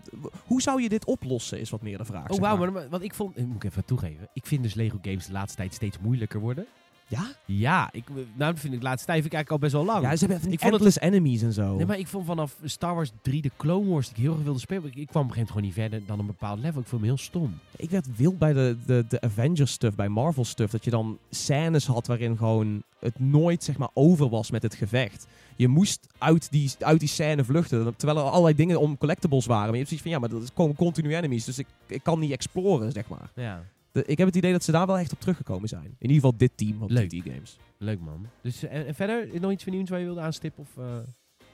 hoe zou je dit oplossen, is wat meer de vraag. Oh, wauw. maar. Maar, want ik vond, moet ik even toegeven. Ik vind dus Lego games de laatste tijd steeds moeilijker worden. Ja? Ja, ik, nou dat vind ik tijd vind ik eigenlijk al best wel lang. Ja, ze hebben die Ik vond het- endless enemies en zo. Nee, maar ik vond vanaf Star Wars 3 de Clone Wars die ik heel graag wilde spelen. Ik, ik kwam op een gegeven moment gewoon niet verder dan een bepaald level. Ik vond hem heel stom. Ik werd wild bij de, de, de Avengers stuff, bij Marvel stuff. Dat je dan scènes had waarin gewoon het nooit zeg maar over was met het gevecht. Je moest uit die, uit die scène vluchten. Terwijl er allerlei dingen om collectibles waren. Maar je hebt zoiets van, ja, maar dat komen continu enemies. Dus ik, ik kan niet exploren, zeg maar. Ja, De- ik heb het idee dat ze daar wel echt op teruggekomen zijn. In ieder geval dit team van Leuk. TT Games. leuk man. Dus, eh, en, en verder, nog iets vernieuwends waar je wilde aanstippen? Of, eh?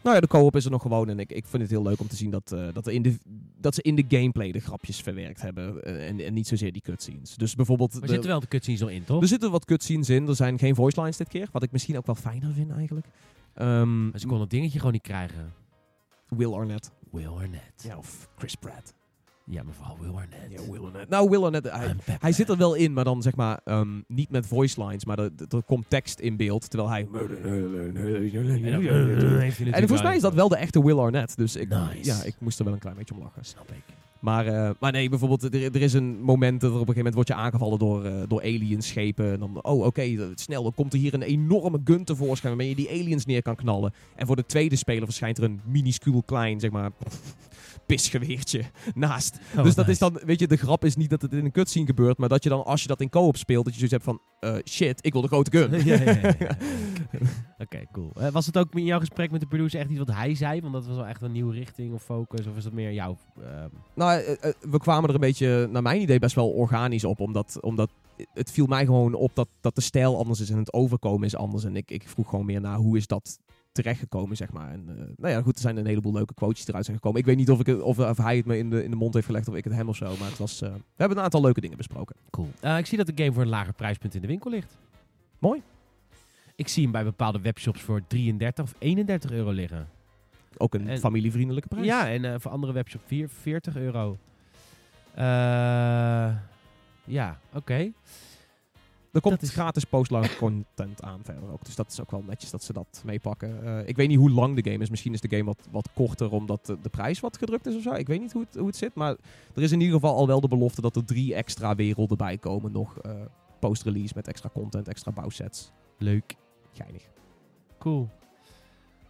Nou ja, de co-op is er nog gewoon. En ik, ik vind het heel leuk om te zien dat, eh, dat, er in de, dat ze in de gameplay de grapjes verwerkt hebben. en, en niet zozeer die cutscenes. Dus bijvoorbeeld... Maar de- zitten wel de cutscenes nog in, toch? Er zitten wat cutscenes in. Er zijn geen voice lines dit keer. Wat ik misschien ook wel fijner vind eigenlijk. Ehm, Maar ze kon dat dingetje gewoon niet krijgen. Will Arnett. Will Arnett. Ja, of Chris Pratt. Ja, maar vooral Will Arnett. Ja, Will Arnett. Nou, Will Arnett, hij, hij zit er wel in, maar dan zeg maar ehm, niet met voice lines. Maar er, er komt tekst in beeld, terwijl hij... En, volgens mij is dat wel de echte Will Arnett. Dus ik, Nice. ja, ik moest er wel een klein beetje om lachen. Snap ik. Maar, eh, maar nee, bijvoorbeeld, er, er is een moment dat er op een gegeven moment wordt je aangevallen door, eh door alienschepen. En dan, oh oké, snel, dan komt er hier een enorme gun tevoorschijn waarmee je die aliens neer kan knallen. En voor de tweede speler verschijnt er een minuscuul klein, zeg maar, pisgeweertje naast. Oh, dus dat nice. is dan, weet je, de grap is niet dat het in een cutscene gebeurt, maar dat je dan, als je dat in co-op speelt, dat je zoiets hebt van, eh, shit, ik wil de grote gun. ja, ja, ja. Oké, cool. Eh, was het ook in jouw gesprek met de producer echt iets wat hij zei? Want dat was wel echt een nieuwe richting of focus? Of is dat meer jouw... ehm, Nou, eh, we kwamen er een beetje, naar mijn idee, best wel organisch op. Omdat, omdat het viel mij gewoon op dat, dat de stijl anders is en het overkomen is anders. En ik, ik vroeg gewoon meer naar hoe is dat terechtgekomen, zeg maar. En eh, nou ja, goed, er zijn een heleboel leuke quotes eruit zijn gekomen. Ik weet niet of, ik het, of, of hij het me in de, in de mond heeft gelegd of ik het hem of zo. Maar het was, eh, we hebben een aantal leuke dingen besproken. cool. Eh, ik zie dat de game voor een lager prijspunt in de winkel ligt. Mooi. Ik zie hem bij bepaalde webshops voor 33 of 31 euro liggen. Ook een En- familievriendelijke prijs. Ja, en voor andere webshops 4, 40 euro. Ja, oké. Er komt Dat is- gratis postload content aan verder ook. Dus dat is ook wel netjes dat ze dat meepakken. Eh, ik weet niet hoe lang de game is. Misschien is de game wat, wat korter omdat de, de prijs wat gedrukt is of zo. Ik weet niet hoe het, hoe het zit. Maar er is in ieder geval al wel de belofte dat er drie extra werelden bij komen. Nog eh, post-release met extra content, extra bouwsets. Leuk. Geinig. Cool.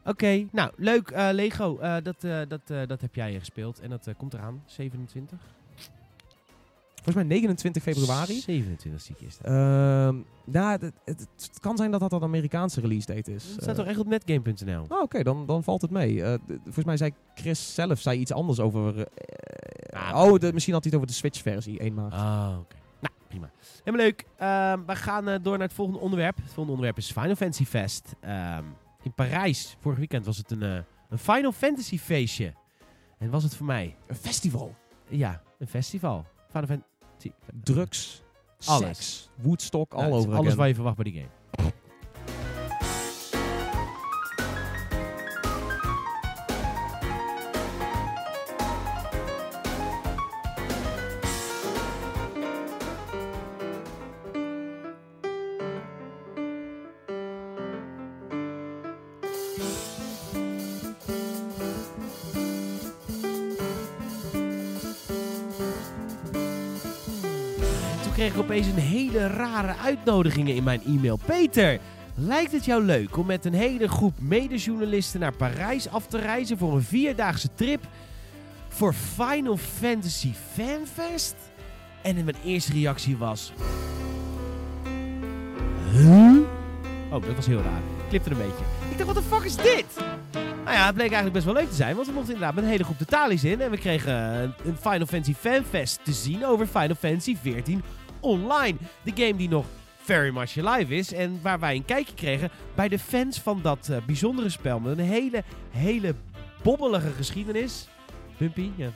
Oké, nou leuk. eh, Lego, dat, dat, dat heb jij gespeeld. En dat komt eraan, 27? Volgens mij 29 februari. 27 zie ik is dat. Ehm nou, het, het, het kan zijn dat dat een Amerikaanse release date is. Het staat Eh, toch echt op netgame.nl? Oh, oké, dan, dan valt het mee. D- volgens mij zei Chris zelf zei iets anders over... eh, Ah, oh, de, misschien had hij het over de Switch-versie, 1 maart. Ah, oké. Nou, prima. Helemaal leuk. Ehm, we gaan door naar het volgende onderwerp. Het volgende onderwerp is Final Fantasy Fest. Ehm, in Parijs, vorig weekend, was het een, een Final Fantasy feestje. En was het voor mij? Een festival. Ja, een festival. Final Fantasy... Drugs, Alles. seks, Woodstock, is over Alles again. waar je verwacht bij die game. Kreeg ik opeens een hele rare uitnodigingen in mijn e-mail. Peter, lijkt het jou leuk om met een hele groep medejournalisten naar Parijs af te reizen voor een vierdaagse trip voor Final Fantasy Fanfest? En mijn eerste reactie was... Huh? Oh, dat was heel raar. Klipte een beetje. Ik dacht, wat de fuck is dit? Nou ja, het bleek eigenlijk best wel leuk te zijn, want we mochten inderdaad met een hele groep de Tali's in. En we kregen een Final Fantasy fanfest te zien over Final Fantasy 14 online. De game die nog very much alive is en waar wij een kijkje kregen bij de fans van dat eh, bijzondere spel. Met een hele, hele bobbelige geschiedenis. Bumpy, ja.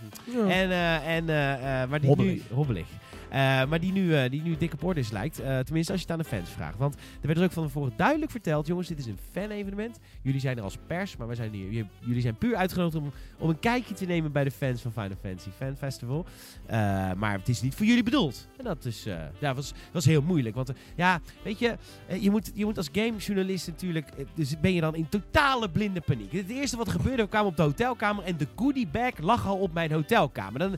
En, eh, en, eh, maar die Hobbelig. nu... Hobbelig. Eh, maar die nu, eh, die nu dik op orde is lijkt. Eh, tenminste, als je het aan de fans vraagt. Want er werd dus ook van tevoren duidelijk verteld... jongens, dit is een fan-evenement. Jullie zijn er als pers, maar wij zijn hier, jullie zijn puur uitgenodigd... om, om een kijkje te nemen bij de fans van Final Fantasy Fan Festival. Maar het is niet voor jullie bedoeld. En dat is, ja, was, was heel moeilijk. Want ja, weet je, je, moet, je moet als gamejournalist natuurlijk... dus ben je dan in totale blinde paniek. Het eerste wat gebeurde, we kwamen op de hotelkamer... en de goodie bag lag al op mijn hotelkamer. Dan,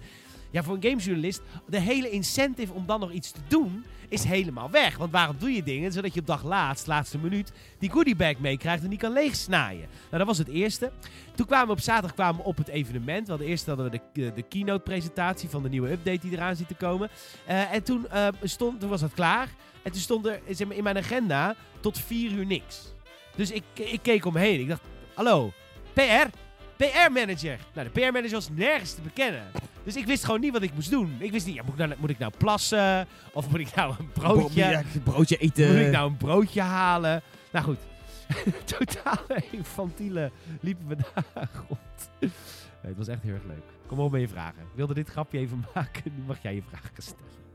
ja, voor een gamejournalist, de hele incentive om dan nog iets te doen, is helemaal weg. Want waarom doe je dingen? Zodat je op dag laatst, laatste minuut, die goodiebag meekrijgt en die kan leegsnaaien. Nou, dat was het eerste. Toen kwamen we op zaterdag kwamen we op het evenement. Hadden eerst hadden we de, de keynote presentatie van de nieuwe update die eraan zit te komen. Eh, en toen, eh, stond, toen was het klaar. En toen stond er zeg maar, in mijn agenda tot vier uur niks. Dus ik, ik keek omheen. Ik dacht, hallo, PR? PR-manager. Nou, de PR-manager was nergens te bekennen. Dus ik wist gewoon niet wat ik moest doen. Ik wist niet, ja, moet, ik nou, moet ik nou plassen? Of moet ik nou een broodje, Ja, broodje eten. moet ik nou een broodje halen? Nou goed, totale infantiele liepen we daar rond. Nee, het was echt heel erg leuk. Kom op met je vragen. Ik wilde dit grapje even maken. Nu mag jij je vragen stellen.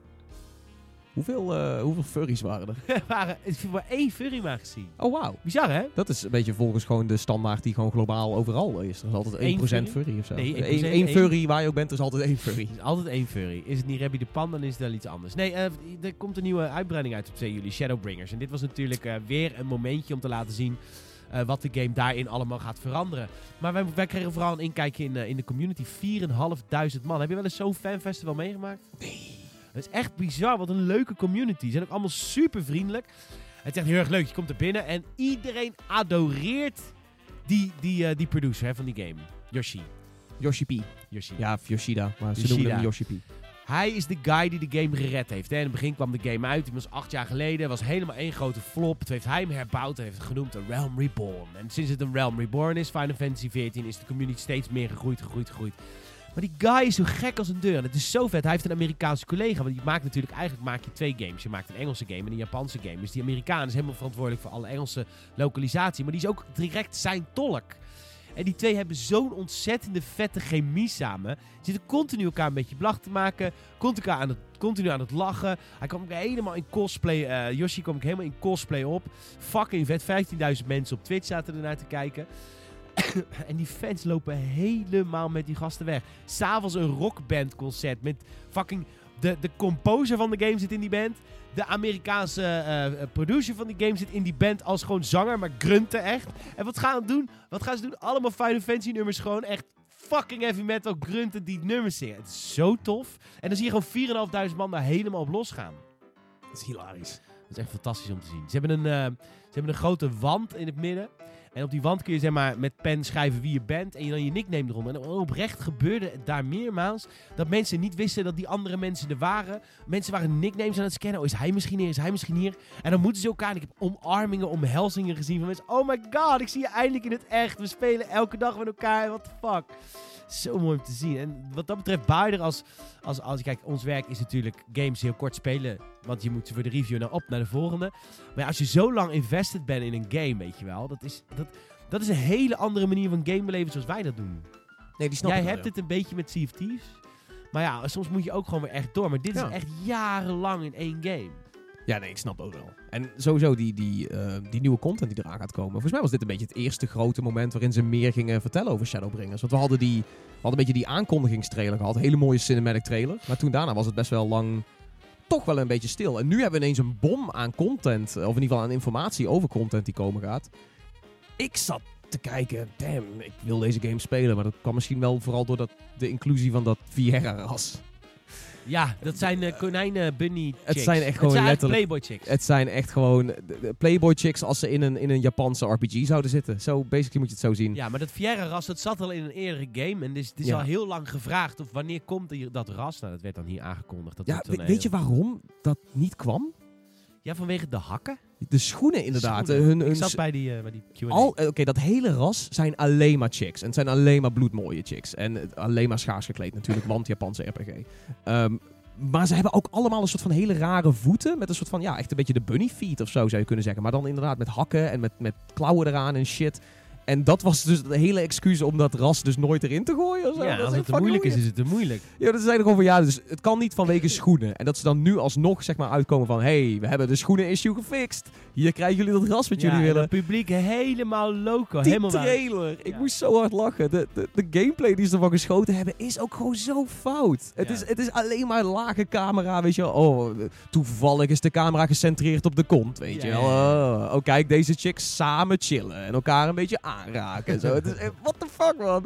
Hoeveel, eh, hoeveel furries waren er? Er waren, ik heb maar één furry maar gezien. Oh, wauw. Bizar, hè? Dat is een beetje volgens gewoon de standaard die gewoon globaal overal is. Er is altijd 1% Eén furry? furry? of zo. Nee, 1%, Eén- furry waar je ook bent, er is altijd één furry. Is altijd één furry. Is het niet Rabbi de Pan, dan is het wel iets anders. Nee, eh, er komt een nieuwe uitbreiding uit op 2 juli, Shadowbringers. En dit was natuurlijk eh, weer een momentje om te laten zien wat de game daarin allemaal gaat veranderen. Maar wij, wij kregen vooral een inkijkje in, in de community. 4.500 man. Heb je wel eens zo'n fanfestival meegemaakt? Nee. Het is echt bizar. Wat een leuke community. Ze zijn ook allemaal super vriendelijk. Het is echt heel erg leuk. Je komt er binnen en iedereen adoreert die, die, eh, die producer hè, van die game. Yoshi. Yoshi P. Yoshi. Ja, of Yoshida. Maar ze noemen hem Yoshi P. Hij is de guy die de game gered heeft. Hè. In het begin kwam de game uit. Die was acht jaar geleden. was helemaal één grote flop. Toen heeft hij hem herbouwd. Hij heeft het genoemd een Realm Reborn. En sinds het een Realm Reborn is, Final Fantasy XIV, is de community steeds meer gegroeid, gegroeid, gegroeid. Maar die guy is zo gek als een deur. En het is zo vet. Hij heeft een Amerikaanse collega. Want die maakt natuurlijk, eigenlijk maak je twee games. Je maakt een Engelse game en een Japanse game. Dus die Amerikaan is helemaal verantwoordelijk voor alle Engelse lokalisatie. Maar die is ook direct zijn tolk. En die twee hebben zo'n ontzettende vette chemie samen. Zitten continu elkaar een beetje belachelijk te maken. Continu aan het, continu aan het lachen. Hij kwam helemaal in cosplay. eh Yoshi kwam ik helemaal in cosplay op. Fucking vet. 15.000 mensen op Twitch zaten ernaar te kijken. en die fans lopen helemaal met die gasten weg. S'avonds een rockbandconcert met fucking... De, de composer van de game zit in die band. De Amerikaanse eh, eh, producer van die game zit in die band als gewoon zanger, maar grunten echt. En wat gaan ze doen? Wat gaan ze doen? Allemaal Final Fantasy nummers gewoon echt fucking heavy metal grunten die nummers zingen. Het is zo tof. En dan zie je gewoon 4.500 man daar helemaal op losgaan. Dat is hilarisch. Dat is echt fantastisch om te zien. Ze hebben een, eh, ze hebben een grote wand in het midden. En op die wand kun je zeg maar met pen schrijven wie je bent. En je dan je nickname eronder. En oprecht gebeurde het daar meermaals. Dat mensen niet wisten dat die andere mensen er waren. Mensen waren nicknames aan het scannen. Oh, is hij misschien hier? Is hij misschien hier? En dan moeten ze elkaar. En ik heb omarmingen, omhelzingen gezien van mensen. Oh my god, ik zie je eindelijk in het echt. We spelen elke dag met elkaar. What the fuck. Zo mooi om te zien. En wat dat betreft baarder als, als, als... Kijk, ons werk is natuurlijk games heel kort spelen. Want je moet ze voor de review naar op naar de volgende. Maar ja, als je zo lang invested bent in een game, weet je wel. Dat is, dat, dat is een hele andere manier van game beleven zoals wij dat doen. Nee, die snap Jij ik hebt het een beetje met Sea of Thieves. Maar ja, soms moet je ook gewoon weer echt door. Maar dit Ja. is echt jarenlang in één game. Ja, nee, ik snap ook wel. En sowieso die, die, eh, die nieuwe content die eraan gaat komen. Volgens mij was dit een beetje het eerste grote moment waarin ze meer gingen vertellen over Shadowbringers. Want we hadden, die, we hadden een beetje die aankondigingstrailer gehad. Hele mooie cinematic trailer. Maar toen daarna was het best wel lang toch wel een beetje stil. En nu hebben we ineens een bom aan content. Of in ieder geval aan informatie over content die komen gaat. Ik zat te kijken, damn, ik wil deze game spelen. Maar dat kwam misschien wel vooral door dat, de inclusie van dat Vieira-ras. Ja, dat zijn eh, konijnen bunny chicks. Het zijn echt Het gewoon zijn letterlijk- Playboy chicks. Het zijn echt gewoon Playboy chicks als ze in een, in een Japanse RPG zouden zitten. Zo, basically moet je het zo zien. Ja, maar dat Fiera-ras, dat zat al in een eerdere game. En dus, het is Ja. al heel lang gevraagd of wanneer komt dat ras. Nou, dat werd dan hier aangekondigd. Dat Ja, we- weet je heel- waarom dat niet kwam? Ja, vanwege de hakken. De schoenen inderdaad. Schoenen. Hun, hun ik zat bij die, bij die Q&A. eh, Oké, dat hele ras zijn alleen maar chicks. En het zijn alleen maar bloedmooie chicks. En eh, alleen maar schaars gekleed natuurlijk, want Japanse RPG. Ehm, maar ze hebben ook allemaal een soort van hele rare voeten. Met een soort van, ja, echt een beetje de bunny feet of zo zou je kunnen zeggen. Maar dan inderdaad met hakken en met, met klauwen eraan en shit. En dat was dus de hele excuus om dat ras dus nooit erin te gooien. Of zo. ja, Dat als is het te moeilijk is, is het te moeilijk. Ja, dat er gewoon van ja, dus het kan niet vanwege schoenen. En dat ze dan nu alsnog zeg maar uitkomen van hey, we hebben de schoenen issue gefixt. Hier krijgen jullie dat ras wat ja, jullie en willen. het publiek helemaal loco. Die helemaal trailer, ik Ja. moest zo hard lachen. De, de, de gameplay die ze ervan geschoten hebben is ook gewoon zo fout. Het, Ja. is, het is alleen maar lage camera, weet je wel. Oh, toevallig is de camera gecentreerd op de kont, weet je wel. Oh, oh, kijk, deze chicks samen chillen en elkaar een beetje aanraken. en zo. Het is, eh, what the fuck, man.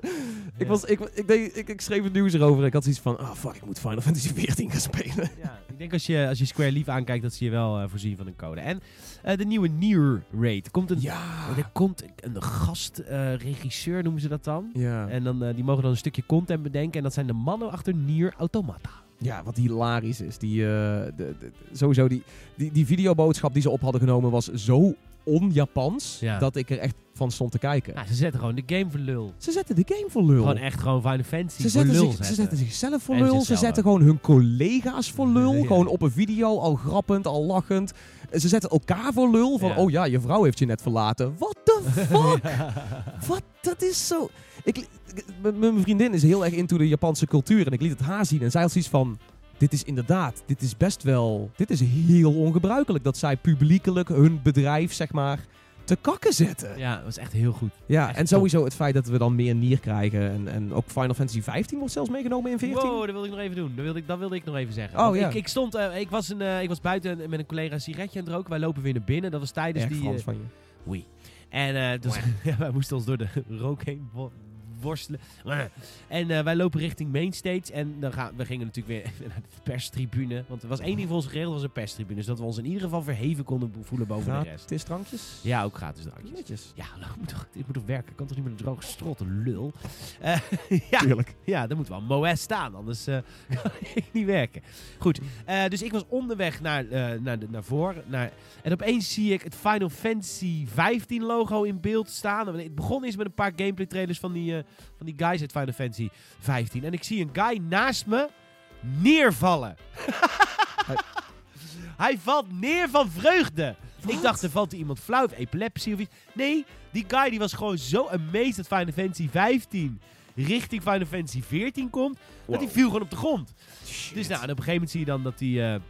Ik, was, ik, ik, deed, ik, ik schreef het nieuws erover en ik had zoiets van, oh fuck, ik moet Final Fantasy 14 gaan spelen. Ja, ik denk als je, als je Square Leaf aankijkt, dat ze je wel eh, voorzien van een code. En eh, de nieuwe Nier Raid. Komt een, Ja. er komt een gastregisseur, noemen ze dat dan. Ja. En dan, eh, die mogen dan een stukje content bedenken. En dat zijn de mannen achter Nier Automata. Ja, wat hilarisch is. Die, eh, de, de- sowieso die, die, die videoboodschap die ze op hadden genomen was zo on-Japans Ja. dat ik er echt van stond te kijken. Nou, ze zetten gewoon de game voor lul. Ze zetten de game voor lul. Gewoon echt gewoon Final Fantasy ze, voor zetten lul zich, ze zetten. zetten zichzelf voor En lul. Ze zetten gewoon hun collega's voor lul. Ja. Gewoon op een video, al grappend, al lachend. Ze zetten elkaar voor lul. Van, Ja. oh ja, je vrouw heeft je net verlaten. What the fuck? Wat? Dat is zo... Ik, mijn vriendin is heel erg into de Japanse cultuur. En ik liet het haar zien. En zij had zoiets van... Dit is inderdaad... Dit is best wel... Dit is heel ongebruikelijk. Dat zij publiekelijk hun bedrijf, zeg maar... Te kakken zetten. Ja, dat was echt heel goed. Ja, Echt en sowieso het feit dat we dan meer Nier krijgen. En, en ook Final Fantasy 15 wordt zelfs meegenomen in 14. Wow, dat wilde ik nog even doen. Dat wilde ik, dat wilde ik nog even zeggen. Oh, ja. ik, ik, stond, eh, ik, was een, eh, ik was buiten met een collega een sigaretje aan het roken. Wij lopen weer naar binnen. Dat was tijdens Erg die... Frans eh, van je. Oei. En dus, ja, wij moesten ons door de rook heen worstelen. En eh, wij lopen richting Mainstage. En dan gaan, we gingen natuurlijk weer even naar de perstribune. Want er was één ding voor ons geregeld, was een perstribune. Zodat we ons in ieder geval verheven konden voelen boven de rest. Gratis drankjes? Ja, ook gratis drankjes. Netjes. Ja, nou, ik moet toch, moet toch werken? Ik kan toch niet met een droge strot, een lul? Eh, ja, Tuurlijk. ja, dan moet wel Moes staan, anders eh, kan ik niet werken. Goed, dus ik was onderweg naar, naar, de, naar voren. Naar, en opeens zie ik het Final Fantasy 15 logo in beeld staan. Het begon eens met een paar gameplay trailers van die, van die guys uit Final Fantasy 15. En ik zie een guy naast me neervallen. Hij valt neer van vreugde. Ik dacht, er valt iemand flauw of epilepsie of iets. Nee, die guy die was gewoon zo amazed dat Final Fantasy 15 richting Final Fantasy 14 komt. Dat hij viel gewoon op de grond. Dus nou, en op een gegeven moment zie je dan dat die... eh,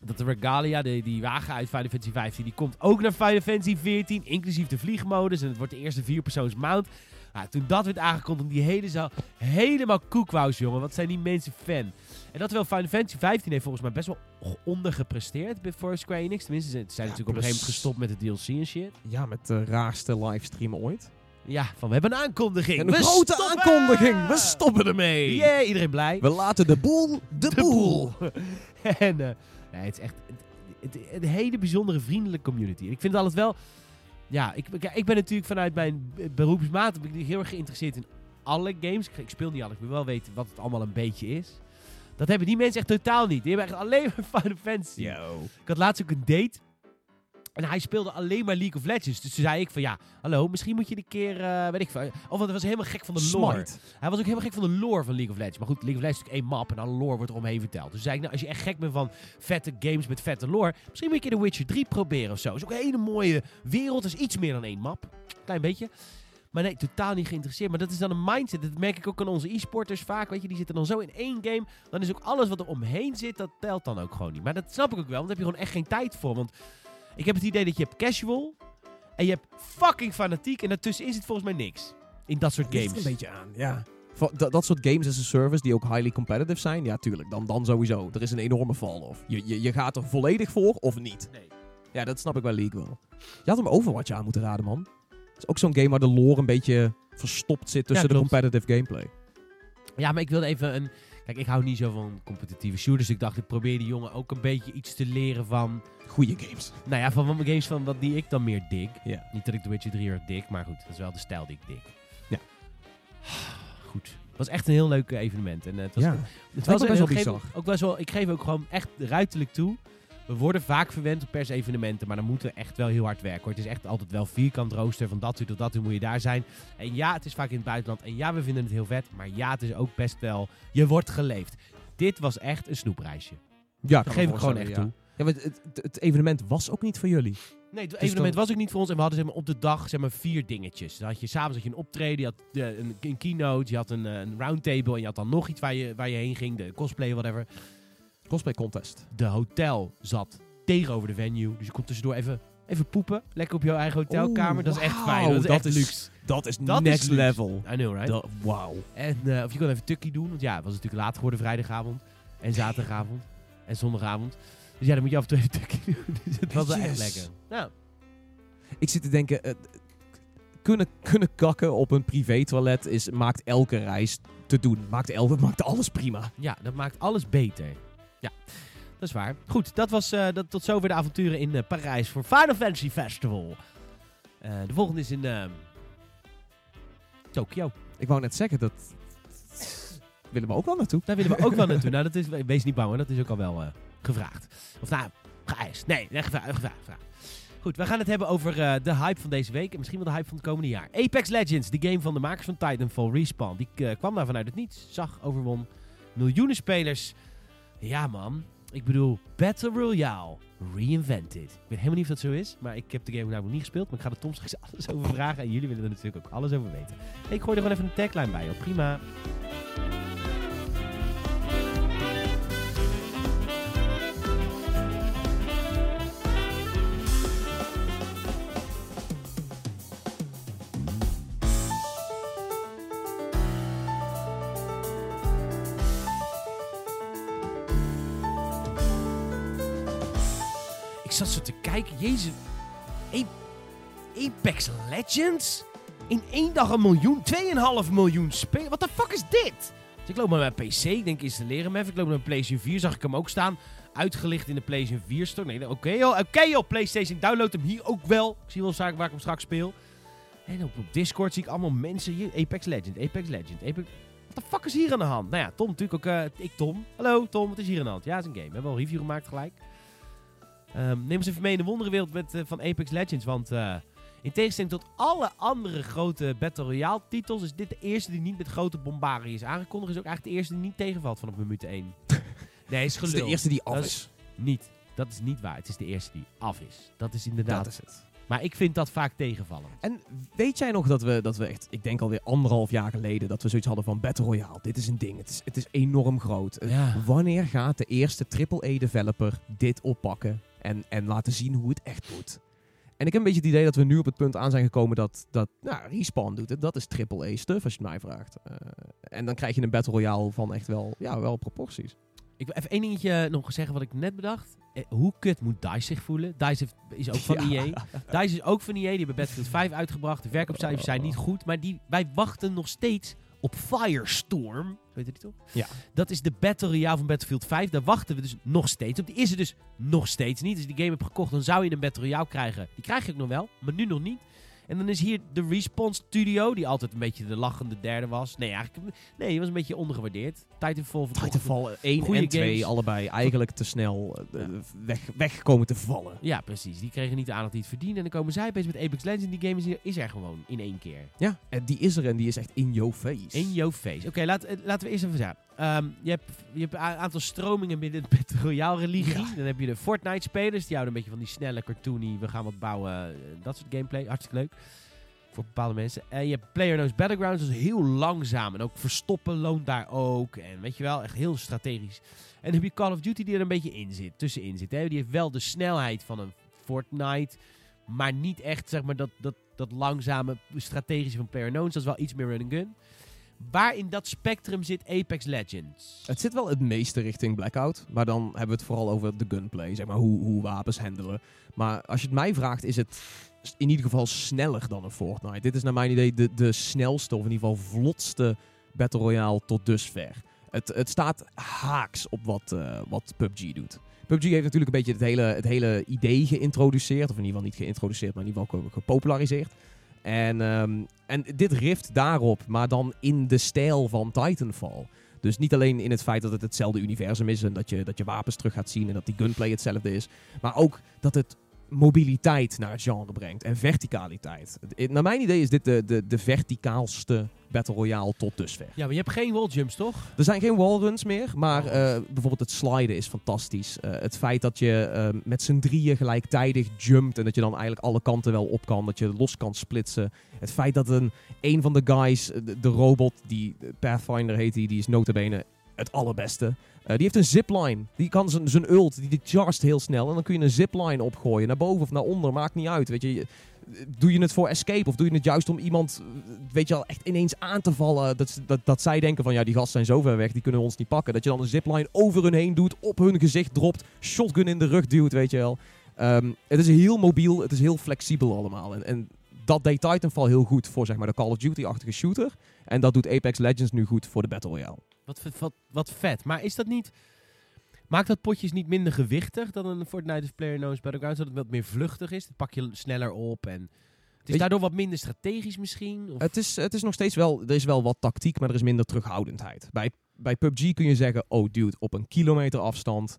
dat de Regalia, de, die wagen uit Final Fantasy 15, die komt ook naar Final Fantasy 14, inclusief de vliegmodus. En het wordt de eerste vierpersoons mount. Nou, toen dat werd aangekondigd, die hele zaal helemaal koekwous, jongen. Wat zijn die mensen fan. En dat wel Final Fantasy 15 heeft volgens mij best wel ondergepresteerd bij- voor Square Enix. Tenminste, ze zijn Ja, natuurlijk op een gegeven moment gestopt met de DLC en shit. Ja, met de raarste livestream ooit. Ja, van we hebben een aankondiging. En een We grote stoppen! aankondiging. We stoppen ermee. Yeah, iedereen blij. We laten de boel de, boel. en eh, ja, het is echt het, het- een hele bijzondere vriendelijke community. En ik vind het altijd wel... Ja, ik, ik, ben natuurlijk vanuit mijn beroepsmaat ben ik heel erg geïnteresseerd in alle games. Ik, ik speel niet alles, ik wil wel weten wat het allemaal een beetje is. Dat hebben die mensen echt totaal niet. Die hebben echt alleen maar Final Fantasy. Yo. Ik had laatst ook een date. En hij speelde alleen maar League of Legends. Dus toen zei ik van ja, hallo, misschien moet je een keer, eh, weet ik veel. Of want hij was helemaal gek van de lore. Smite. Hij was ook helemaal gek van de lore van League of Legends. Maar goed, League of Legends is natuurlijk één map en alle lore wordt eromheen verteld. Dus zei ik, nou, als je echt gek bent van vette games met vette lore, misschien moet je The Witcher 3 proberen of zo. is ook een hele mooie wereld, is iets meer dan één map. Klein beetje. Maar nee, totaal niet geïnteresseerd. Maar dat is dan een mindset. Dat merk ik ook aan onze e-sporters vaak. Weet je, die zitten dan zo in één game. Dan is ook alles wat er omheen zit, dat telt dan ook gewoon niet. Maar dat snap ik ook wel, want daar heb je gewoon echt geen tijd voor. Want ik heb het idee dat je hebt casual en je hebt fucking fanatiek. En daartussenin zit volgens mij niks. In dat soort Ligt er games. een beetje aan, ja. Dat, dat soort games as a service die ook highly competitive zijn, ja tuurlijk, dan, dan sowieso. Er is een enorme fall-off. Je, je, je gaat er volledig voor of niet. Nee. Ja, dat snap ik bij League wel. Je had hem Overwatch aan moeten raden, man. Het is ook zo'n game waar de lore een beetje verstopt zit tussen Ja, de competitive gameplay. Ja, maar ik wilde even een... Kijk, ik hou niet zo van competitieve shooters. Dus ik dacht, ik probeer die jongen ook een beetje iets te leren van... Goeie games. Nou ja, van wat games van wat die ik dan meer dik. Ja. Niet dat ik The Witcher 3 erg dik, maar goed, dat is wel de stijl die ik dik. Ja. Goed. Het was echt een heel leuk evenement. En, eh, het was, Ja. het was best wel bizar. Ook best wel, ik geef ook gewoon echt ruiterlijk toe We worden vaak verwend op pers-evenementen, maar dan moeten we echt wel heel hard werken. Hoor. Het is echt altijd wel vierkant rooster. Van dat uur tot dat uur moet je daar zijn. En ja, het is vaak in het buitenland. En ja, we vinden het heel vet. Maar ja, het is ook best wel... Je wordt geleefd. Dit was echt een snoepreisje. Ja, Dat geef ik gewoon echt toe. Ja, maar het, het, het evenement was ook niet voor jullie. Nee, het Dus evenement dan- was ook niet voor ons. En we hadden zeg maar, op de dag zeg maar, vier dingetjes. Dan had je s'avonds had je een optreden, je had eh, een, een keynote, je had een, eh, een roundtable en je had dan nog iets waar je, waar je heen ging. De cosplay, whatever. Cosplay contest. De hotel zat tegenover de venue. Dus je kon tussendoor even, even poepen. Lekker op jouw eigen hotelkamer. dat is echt fijn. Dat is dat echt is luxe. Dat is Dat next is level. I know, right? Dat- Wauw. En, eh, of je kon even tukkie doen. Want ja, het was natuurlijk laat geworden vrijdagavond. En zaterdagavond. En zondagavond. Dus ja, dan moet je af en toe even tukkie doen. Dus het was wel echt lekker. Nou, Ik zit te denken, eh, kunnen, kunnen kakken op een privé-toilet is, maakt elke reis te doen. Maakt, elke, maakt alles prima. Ja, dat maakt alles beter. Ja, dat is waar. Goed, dat was eh, dat, tot zover de avonturen in eh, Parijs voor Final Fantasy Festival. Eh, de volgende is in eh, Tokio. Ik wou net zeggen, dat willen we ook wel naartoe. Daar willen we ook wel naartoe. Nou, dat is, wees niet bang hoor, dat is ook al wel gevraagd. Of nou, geëist. Nee, nee gevraagd. gevraagd, gevraagd. Goed, we gaan het hebben over de hype van deze week. En misschien wel de hype van het komende jaar. Apex Legends, de game van de makers van Titanfall, Respawn. Die kwam daar vanuit het niets. Zag, overwon. Miljoenen spelers. Ja man, ik bedoel, Battle Royale reinvented. Ik weet helemaal niet of dat zo is. Maar ik heb de game nog niet gespeeld. Maar ik ga er Tom straks alles over vragen. En jullie willen er natuurlijk ook alles over weten. Ik gooi er gewoon even een tagline bij. Joh. Prima. Jezus. Apex Legends? In één dag een miljoen? 2,5 miljoen spelen? Wat de fuck is dit? Dus ik loop naar mijn PC. Ik denk installeren hem even. Ik loop naar mijn PlayStation 4. Zag ik hem ook staan. Uitgelicht in de PlayStation 4 store. Nee, oké joh. Oké joh. PlayStation. Download hem hier ook wel. Ik zie wel waar ik hem straks speel. En op, Discord zie ik allemaal mensen hier. Apex Legend. Apex Legend. Wat de fuck is hier aan de hand? Nou ja, Tom natuurlijk ook. eh, ik Tom. Hallo Tom, wat is hier aan de hand? Ja, het is een game. We hebben al een review gemaakt gelijk. Ehm, neem eens even mee in de wonderenwereld met, eh, van Apex Legends. Want eh, in tegenstelling tot alle andere grote Battle Royale titels... is dit de eerste die niet met grote bombarie is aangekondigd. Is ook eigenlijk de eerste die niet tegenvalt vanaf minuut 1. nee, is Het is gelul. de eerste die af is. Niet. Dat is niet waar. Het is de eerste die af is. Dat is inderdaad. Dat is het. Maar ik vind dat vaak tegenvallen. En weet jij nog dat we, dat we echt, ik denk alweer anderhalf jaar geleden, dat we zoiets hadden van Battle Royale. Dit is een ding. Het is, het is enorm groot. Ja. Wanneer gaat de eerste AAA-developer dit oppakken en, en laten zien hoe het echt moet? En ik heb een beetje het idee dat we nu op het punt aan zijn gekomen dat, dat nou, Respawn doet het. Dat is AAA-stuff als je het mij vraagt. Eh, en dan krijg je een Battle Royale van echt wel, ja, wel proporties. Ik wil even één dingetje nog zeggen wat ik net bedacht. Eh, hoe kut moet DICE zich voelen? DICE is ook van Ja. EA. DICE is ook van EA. Die hebben Battlefield 5 uitgebracht. De verkoopcijfers zijn niet goed. Maar die, wij wachten nog steeds op Firestorm. Weet je die toch? Ja. Dat is de Battle Royale van Battlefield 5. Daar wachten we dus nog steeds op. Die is er dus nog steeds niet. Als je die game hebt gekocht, dan zou je een Battle Royale krijgen. Die krijg je ook nog wel, maar nu nog niet. En dan is hier de Respawn Studio, die altijd een beetje de lachende derde was. Nee, eigenlijk, nee, die was een beetje ondergewaardeerd. Titanfall Titanfall 1 Goeie en 2 games. allebei eigenlijk te snel eh, weg, wegkomen te vallen. Ja, precies. Die kregen niet de aandacht die het verdienen. En dan komen zij bezig met Apex Legends. Die game is, is er gewoon in één keer. Ja, en die is er en die is echt in your face. In your face. Oké, laat, eh, laten we eerst even zeggen. Ehm, je hebt, je hebt een aantal stromingen binnen de Battle Royale religie. Ja. Dan heb je de Fortnite-spelers. Die houden een beetje van die snelle, cartoony, we gaan wat bouwen. eh, Dat soort gameplay. Hartstikke leuk. Voor bepaalde mensen. En je hebt PlayerUnknown's Battlegrounds. Dat is heel langzaam. En ook verstoppen loont daar ook. En weet je wel, echt heel strategisch. En dan heb je Call of Duty die er een beetje in zit. Tussenin zit. Hè? Die heeft wel de snelheid van een Fortnite. Maar niet echt, zeg maar, dat, dat, dat langzame strategische van PlayerUnknown's. Dat is wel iets meer run and gun. Waar in dat spectrum zit Apex Legends? Het zit wel het meeste richting Blackout. Maar dan hebben we het vooral over de gunplay. Zeg maar hoe, hoe wapens handelen. Maar als je het mij vraagt, is het in ieder geval sneller dan een Fortnite. Dit is naar mijn idee de, de snelste, of in ieder geval vlotste Battle Royale tot dusver. Het, het staat haaks op wat, eh, wat PUBG doet. PUBG heeft natuurlijk een beetje het hele, het hele idee geïntroduceerd. Of in ieder geval niet geïntroduceerd, maar in ieder geval gepopulariseerd. En, ehm, en dit rift daarop, maar dan in de stijl van Titanfall. Dus niet alleen in het feit dat het hetzelfde universum is en dat je, dat je wapens terug gaat zien en dat die gunplay hetzelfde is. Maar ook dat het mobiliteit naar het genre brengt en verticaliteit. Naar mijn idee is dit de, de, de verticaalste Battle Royale tot dusver. Ja, maar je hebt geen walljumps, toch? Er zijn geen wallruns meer, maar Oh. eh, bijvoorbeeld het sliden is fantastisch. Eh, het feit dat je eh, met z'n drieën gelijktijdig jumpt en dat je dan eigenlijk alle kanten wel op kan, dat je los kan splitsen. Het feit dat een, een van de guys, de, de robot, die Pathfinder heet, die, die is notabene het allerbeste. Eh, die heeft een zipline. Die kan zijn ult, die, die charged heel snel. En dan kun je een zipline opgooien, naar boven of naar onder, maakt niet uit. Weet je, Je- doe je het voor escape of doe je het juist om iemand, eh, weet je wel, echt ineens aan te vallen. Dat, dat, dat zij denken van, ja, die gasten zijn zo ver weg, die kunnen ons niet pakken. Dat je dan een zipline over hun heen doet, op hun gezicht dropt, shotgun in de rug duwt, weet je wel. Ehm, het is heel mobiel, het is heel flexibel allemaal. En, en dat deed Titanfall heel goed voor zeg maar, de Call of Duty-achtige shooter. En dat doet Apex Legends nu goed voor de Battle Royale. Wat, vet- wat, wat vet. Maar is dat niet... Maakt dat potjes niet minder gewichtig dan een Fortnite of PlayerUnknown's Battlegrounds? Dat het wat meer vluchtig is? Dat pak je sneller op en... Het is daardoor wat minder strategisch misschien? Of... Het is, het is nog steeds wel, er is wel wat tactiek, maar er is minder terughoudendheid. Bij, bij PUBG kun je zeggen, oh dude, op een kilometer afstand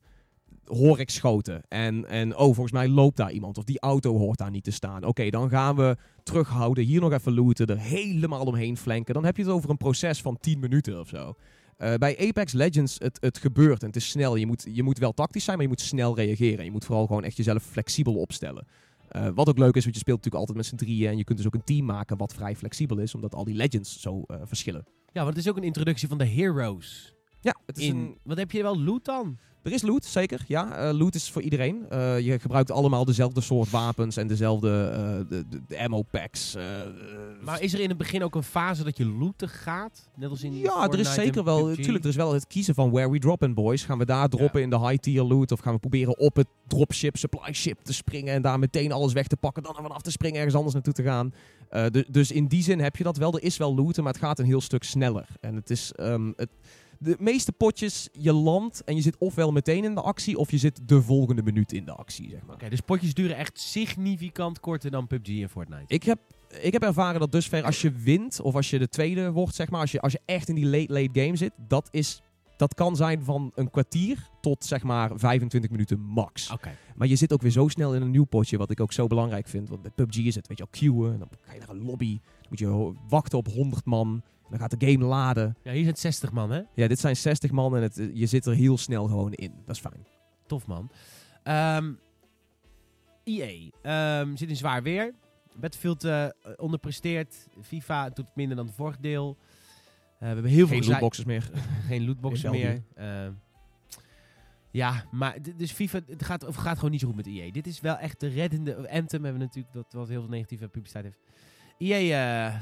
hoor ik schoten. En, en oh, volgens mij loopt daar iemand. Of die auto hoort daar niet te staan. Oké, dan gaan we terughouden, hier nog even looten, er helemaal omheen flanken. Dan heb je het over een proces van 10 minuten of zo. Eh, bij Apex Legends, het, het gebeurt en het is snel. Je moet, je moet wel tactisch zijn, maar je moet snel reageren. Je moet vooral gewoon echt jezelf flexibel opstellen. Eh, wat ook leuk is, want je speelt natuurlijk altijd met z'n drieën. En je kunt dus ook een team maken wat vrij flexibel is, omdat al die legends zo eh, verschillen. Ja, want het is ook een introductie van de heroes. Ja, het is In... een, Wat heb je wel loot dan? er is loot, zeker. Ja, eh, loot is voor iedereen. Eh, je gebruikt allemaal dezelfde soort wapens en dezelfde eh, de, de, de ammo packs. Maar is er in het begin ook een fase dat je looten gaat? Net als in ja, er is zeker wel. Tuurlijk, er is wel het kiezen van where we droppen, boys. Gaan we daar droppen in de high tier loot? Of gaan we proberen op het dropship, supply ship te springen en daar meteen alles weg te pakken, dan er vanaf te springen, ergens anders naartoe te gaan? Du- dus in die zin heb je dat wel. Er is wel looten, maar het gaat een heel stuk sneller. En het is. ehm, het, de meeste potjes, je landt en je zit ofwel meteen in de actie, of je zit de volgende minuut in de actie, zeg maar. Oké, dus potjes duren echt significant korter dan PUBG en Fortnite. Ik heb, ik heb ervaren dat dusver als je wint, of als je de tweede wordt, zeg maar, als je, als je echt in die late-late game zit, dat, is, dat kan zijn van een kwartier tot zeg maar 25 minuten max. Oké. Maar je zit ook weer zo snel in een nieuw potje, wat ik ook zo belangrijk vind. Want bij PUBG is het, weet je wel, queuen, en dan ga je naar een lobby, dan moet je wachten op 100 man, dan gaat de game laden. Ja, hier zijn het 60 man, hè? Ja, dit zijn 60 man en het, je zit er heel snel gewoon in. Dat is fijn. Tof, man. Ehm EA ehm, zit in zwaar weer. Battlefield eh onderpresteert. FIFA doet minder dan het vorige deel. Eh, we hebben heel veel Geen lootboxes meer. Geen lootboxen meer. Ehm, ja, maar dus FIFA het gaat, of gaat gewoon niet zo goed met EA. Dit is wel echt de reddende... Anthem hebben we natuurlijk, dat wat heel veel negatieve publiciteit heeft. EA eh,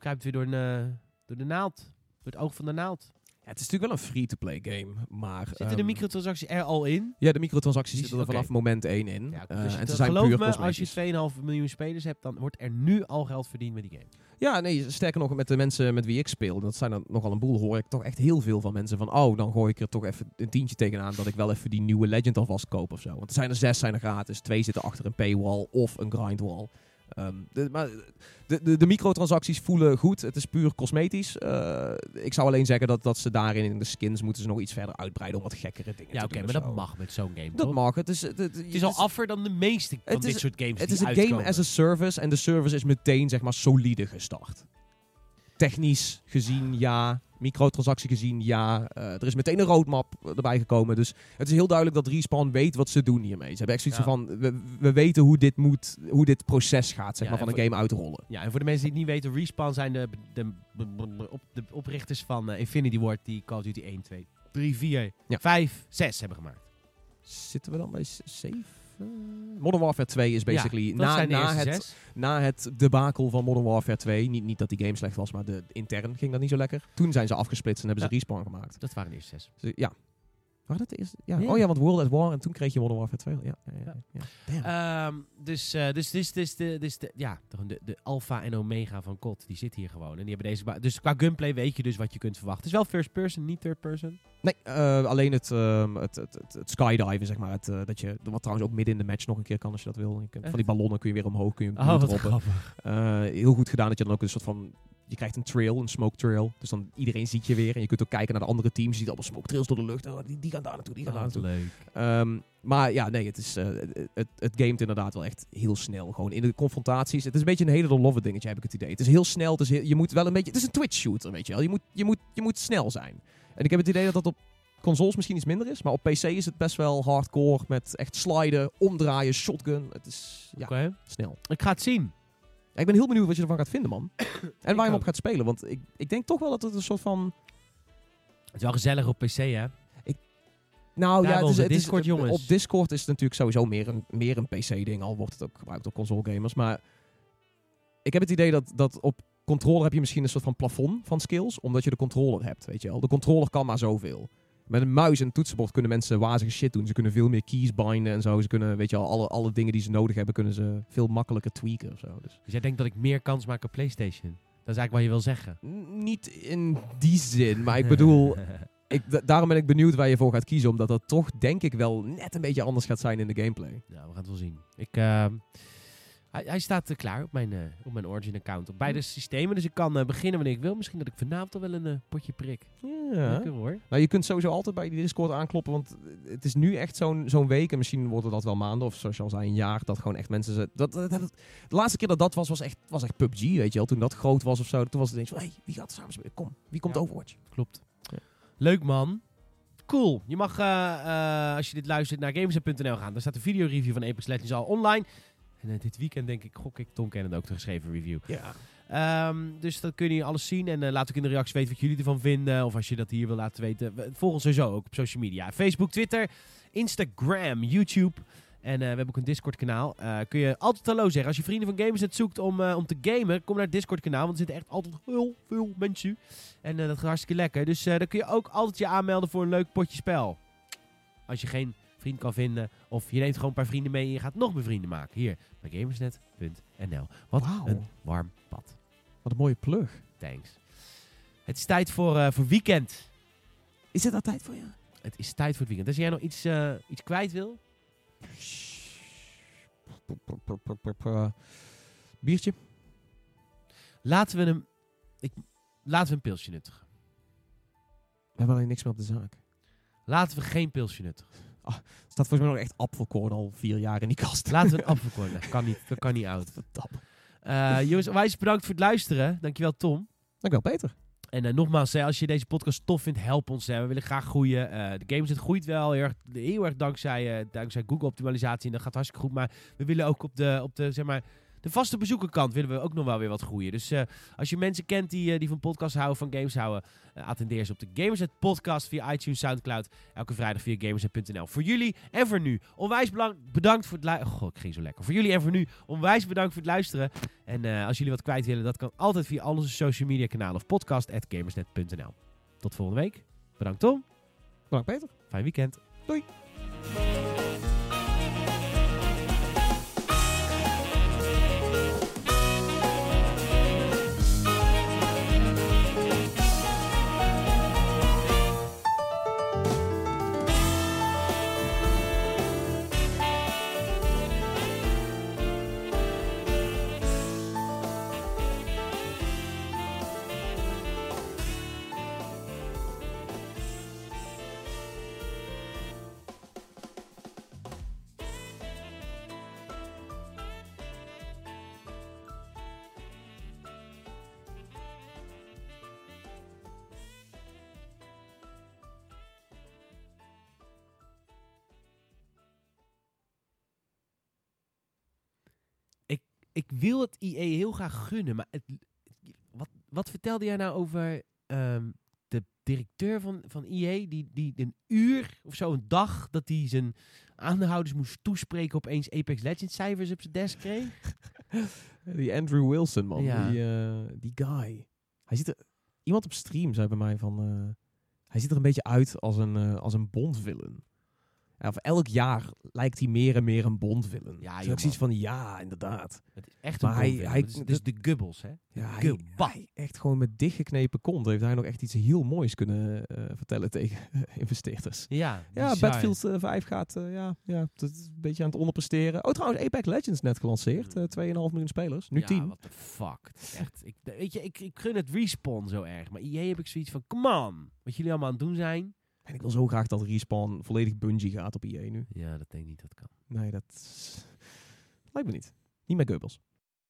kruipt weer door, een, eh, door de naald. Door het oog van de naald. Ja, het is natuurlijk wel een free-to-play game, maar... Zitten de ehm, microtransacties er al in? Ja, de microtransacties zitten er vanaf moment 1 in. Ja, Eh, dus en het- ze zijn geloof puur me, als je 2,5 miljoen spelers hebt, dan wordt er nu al geld verdiend met die game. Ja, nee, sterker nog, met de mensen met wie ik speel, dat zijn er nogal een boel, hoor ik toch echt heel veel van mensen van, oh, dan gooi ik er toch even een tientje tegenaan dat ik wel even die nieuwe Legend alvast koop of zo. Want er zijn er zes, zijn er gratis, twee zitten achter een paywall of een grindwall. Ehm, de, maar de, de, de microtransacties voelen goed, het is puur cosmetisch. Eh, ik zou alleen zeggen dat, dat ze daarin in de skins moeten ze nog iets verder uitbreiden om wat gekkere dingen Ja, te oké, doen maar of dat zo. mag met zo'n game, Dat toch? mag. Het is, het, het- Het is al affer dan de meeste van Het dit is- soort games Het is een game as a service en de service is meteen zeg maar solide gestart. Technisch gezien ja, microtransactie gezien ja. Eh, er is meteen een roadmap erbij gekomen. Dus het is heel duidelijk dat Respawn weet wat ze doen hiermee. Ze hebben echt zoiets Ja. van, we, we weten hoe dit moet, hoe dit proces gaat zeg Ja, maar, van en een game uit te rollen. Ja, en voor de mensen die het niet weten, Respawn zijn de, de, de, op, de oprichters van eh, Infinity Ward die Call of Duty 1, 2, 3, 4, Ja. 5, 6 hebben gemaakt. Zitten we dan bij 7? Modern Warfare 2 is basically ja, na, na, het, zes. na het debakel van Modern Warfare 2. Niet, niet dat die game slecht was, maar de, intern ging dat niet zo lekker. Toen zijn ze afgesplitst en hebben ze. Respawn gemaakt. Dat waren de eerste zes. Dus, ja. Waren dat de eerste? Ja. Oh ja, want World at War en toen kreeg je Modern Warfare 2. Ja, ja, ja. Ehm, dus, eh, dus, dus, dus, de, dus de, ja, de, de, alpha en omega van COD, die zit hier gewoon. En die hebben deze dus qua gunplay weet je dus wat je kunt verwachten. Het is wel first person, niet third person. nee, eh, alleen het, ehm, het, het, het, het skydiven, zeg maar. Het, eh, dat je, wat trouwens ook midden in de match nog een keer kan als je dat wil. Je kunt, van die ballonnen kun je weer omhoog, kun je Oh, droppen. Heel goed gedaan dat je dan ook een soort van je krijgt een trail, een smoke trail. Dus dan iedereen ziet je weer. En je kunt ook kijken naar de andere teams. Je ziet allemaal smoke trails door de lucht. Oh, die, die gaan daar naartoe, die gaan daar naartoe. leuk. Ehm, maar ja, nee, het, is, eh, het, het gamet inderdaad wel echt heel snel. Gewoon in de confrontaties. Het is een beetje een hele love dingetje, heb ik het idee. Het is heel snel. Het is heel- je moet wel een beetje. Het is een Twitch shooter, weet je wel. Je moet, je, moet, je moet snel zijn. En ik heb het idee dat dat op consoles misschien iets minder is. Maar op PC is het best wel hardcore. Met echt sliden, omdraaien, shotgun. Het is ja, Oké. snel. Ik ga het zien. Ja, ik ben heel benieuwd wat je ervan gaat vinden, man. en waar je hem op gaat spelen. Want ik, ik denk toch wel dat het een soort van. Het is wel gezellig op PC, hè? Nou Daar ja, het is, het is- jongens. op Discord is het natuurlijk sowieso meer een, meer een PC-ding. Al wordt het ook gebruikt door console gamers. Maar ik heb het idee dat, dat op controller heb je misschien een soort van plafond van skills. Omdat je de controller hebt, weet je wel. De controller kan maar zoveel. Met een muis en een toetsenbord kunnen mensen wazige shit doen. Ze kunnen veel meer keys binden en zo. Ze kunnen, weet je wel, alle, alle dingen die ze nodig hebben, kunnen ze veel makkelijker tweaken of zo. Dus Dus jij denkt dat ik meer kans maak op PlayStation? Dat is eigenlijk wat je wil zeggen. n- niet in die zin, maar ik bedoel... Ik, da- daarom ben ik benieuwd waar je voor gaat kiezen. Omdat dat toch, denk ik, wel net een beetje anders gaat zijn in de gameplay. Nou, we gaan het wel zien. Ik, ehm, hij, hij staat eh, klaar op mijn, eh, op mijn Origin-account. Op beide systemen. Dus ik kan eh, beginnen wanneer ik wil. Misschien dat ik vanavond al wel een potje prik. Ja. Lekker hoor. Nou, je kunt sowieso altijd bij die Discord aankloppen. Want het is nu echt zo'n zo'n week. En misschien worden dat wel maanden. Of zoals je al zei, een jaar. Dat gewoon echt mensen... Dat, dat, dat- de laatste keer dat dat was, was echt, was echt PUBG. Weet je wel. Toen dat groot was of zo. Toen was het eens van... Hey, wie gaat er samen spelen? Kom, wie komt Ja. Overwatch? Klopt. Ja. Leuk man. Cool. Je mag, als je dit luistert, naar gamers.nl gaan. Daar staat de videoreview van Apex Legends al online. En eh, dit weekend denk ik, gok ik, Tom Cannon ook de geschreven review. Ja. Ehm, dus dan kun je alles zien. En eh, laat ook in de reacties weten wat jullie ervan vinden. Of als je dat hier wil laten weten. We- Volg ons sowieso ook op social media. Facebook, Twitter, Instagram, YouTube. En eh, we hebben ook een Discord kanaal. Eh, kun je altijd hallo zeggen. Als je vrienden van Gamersnet zoekt om, om te gamen, kom naar het Discord kanaal. Want er zitten echt altijd heel veel mensen. En dat gaat hartstikke lekker. Dus dan kun je ook altijd je aanmelden voor een leuk potje spel. Als je geen vriend kan vinden. Of je neemt gewoon een paar vrienden mee en je gaat nog meer vrienden maken. Hier bij gamersnet.nl. Wat een warm pad. Wat een mooie plug. Thanks. Het is tijd voor, eh, voor weekend. Is het dat tijd voor je? Het is tijd voor het weekend. Als jij nog iets, eh, iets kwijt wil. Biertje? Laten we hem... Ik, laten we een pilsje nuttigen. We hebben alleen niks meer op de zaak. Laten we geen pilsje nuttigen. Er staat volgens mij nog echt apfelkorn al vier jaar in die kast. Laten we een appelkorn. Dat kan niet. Dat kan niet oud. Verdamme. Eh jongens, onwijs bedankt voor het luisteren. Dankjewel Tom. Dankjewel Peter. En eh, nogmaals, hè, als je deze podcast tof vindt, help ons. Hè. We willen graag groeien. Eh, de Gamersnet groeit wel heel erg, heel erg dankzij, dankzij Google-optimalisatie. En dat gaat hartstikke goed. Maar we willen ook op de, op de, zeg maar, de vaste bezoekerkant willen we ook nog wel weer wat groeien. Dus eh, als je mensen kent die, eh, die van podcasts houden, van games houden, eh, attendeer ze op de Gamersnet podcast via iTunes, Soundcloud. Elke vrijdag via gamersnet.nl. Voor jullie en voor nu. Onwijs belang- bedankt voor het luisteren. Oh, ik ging zo lekker. Voor jullie en voor nu. Onwijs bedankt voor het luisteren. En als jullie wat kwijt willen, dat kan altijd via al onze social media kanalen of podcast.gamersnet.nl. Tot volgende week. Bedankt Tom. Bedankt Peter. Fijn weekend. Doei. Ik wil het IE heel graag gunnen, maar het, wat, wat vertelde jij nou over ehm, de directeur van, van IE, die, die een uur of zo, een dag, dat hij zijn aandeelhouders moest toespreken, opeens Apex Legends cijfers op zijn desk kreeg? Die Andrew Wilson, man. Ja. Die, eh, die guy. Hij ziet er... Iemand op stream zei bij mij van... eh, hij ziet er een beetje uit als een, eh, als een Bond-villain. Of elk jaar lijkt hij meer en meer een Bond-villain. Ja, Dus ik zoiets van, ja, inderdaad. Het is echt Maar een hij- hij- Het is, het is de Gubbels, hè? Ja, hij, echt gewoon met dichtgeknepen kont heeft hij nog echt iets heel moois kunnen eh, vertellen tegen eh, investeerders. Ja, Ja. Battlefield eh, 5 gaat eh, ja, ja, is een beetje aan het onderpresteren. Oh, trouwens, Apex Legends net gelanceerd. eh 2,5 miljoen spelers. Nu ja, 10. what the fuck. Echt, ik, weet je, ik, ik gun het respawn zo erg. Maar EA heb ik zoiets van, come on. Wat jullie allemaal aan het doen zijn. En ik wil zo graag dat Respawn volledig Bungie gaat op EA nu. Ja, dat denk ik niet dat kan. Nee, dat lijkt me niet. Niet met Goebbels.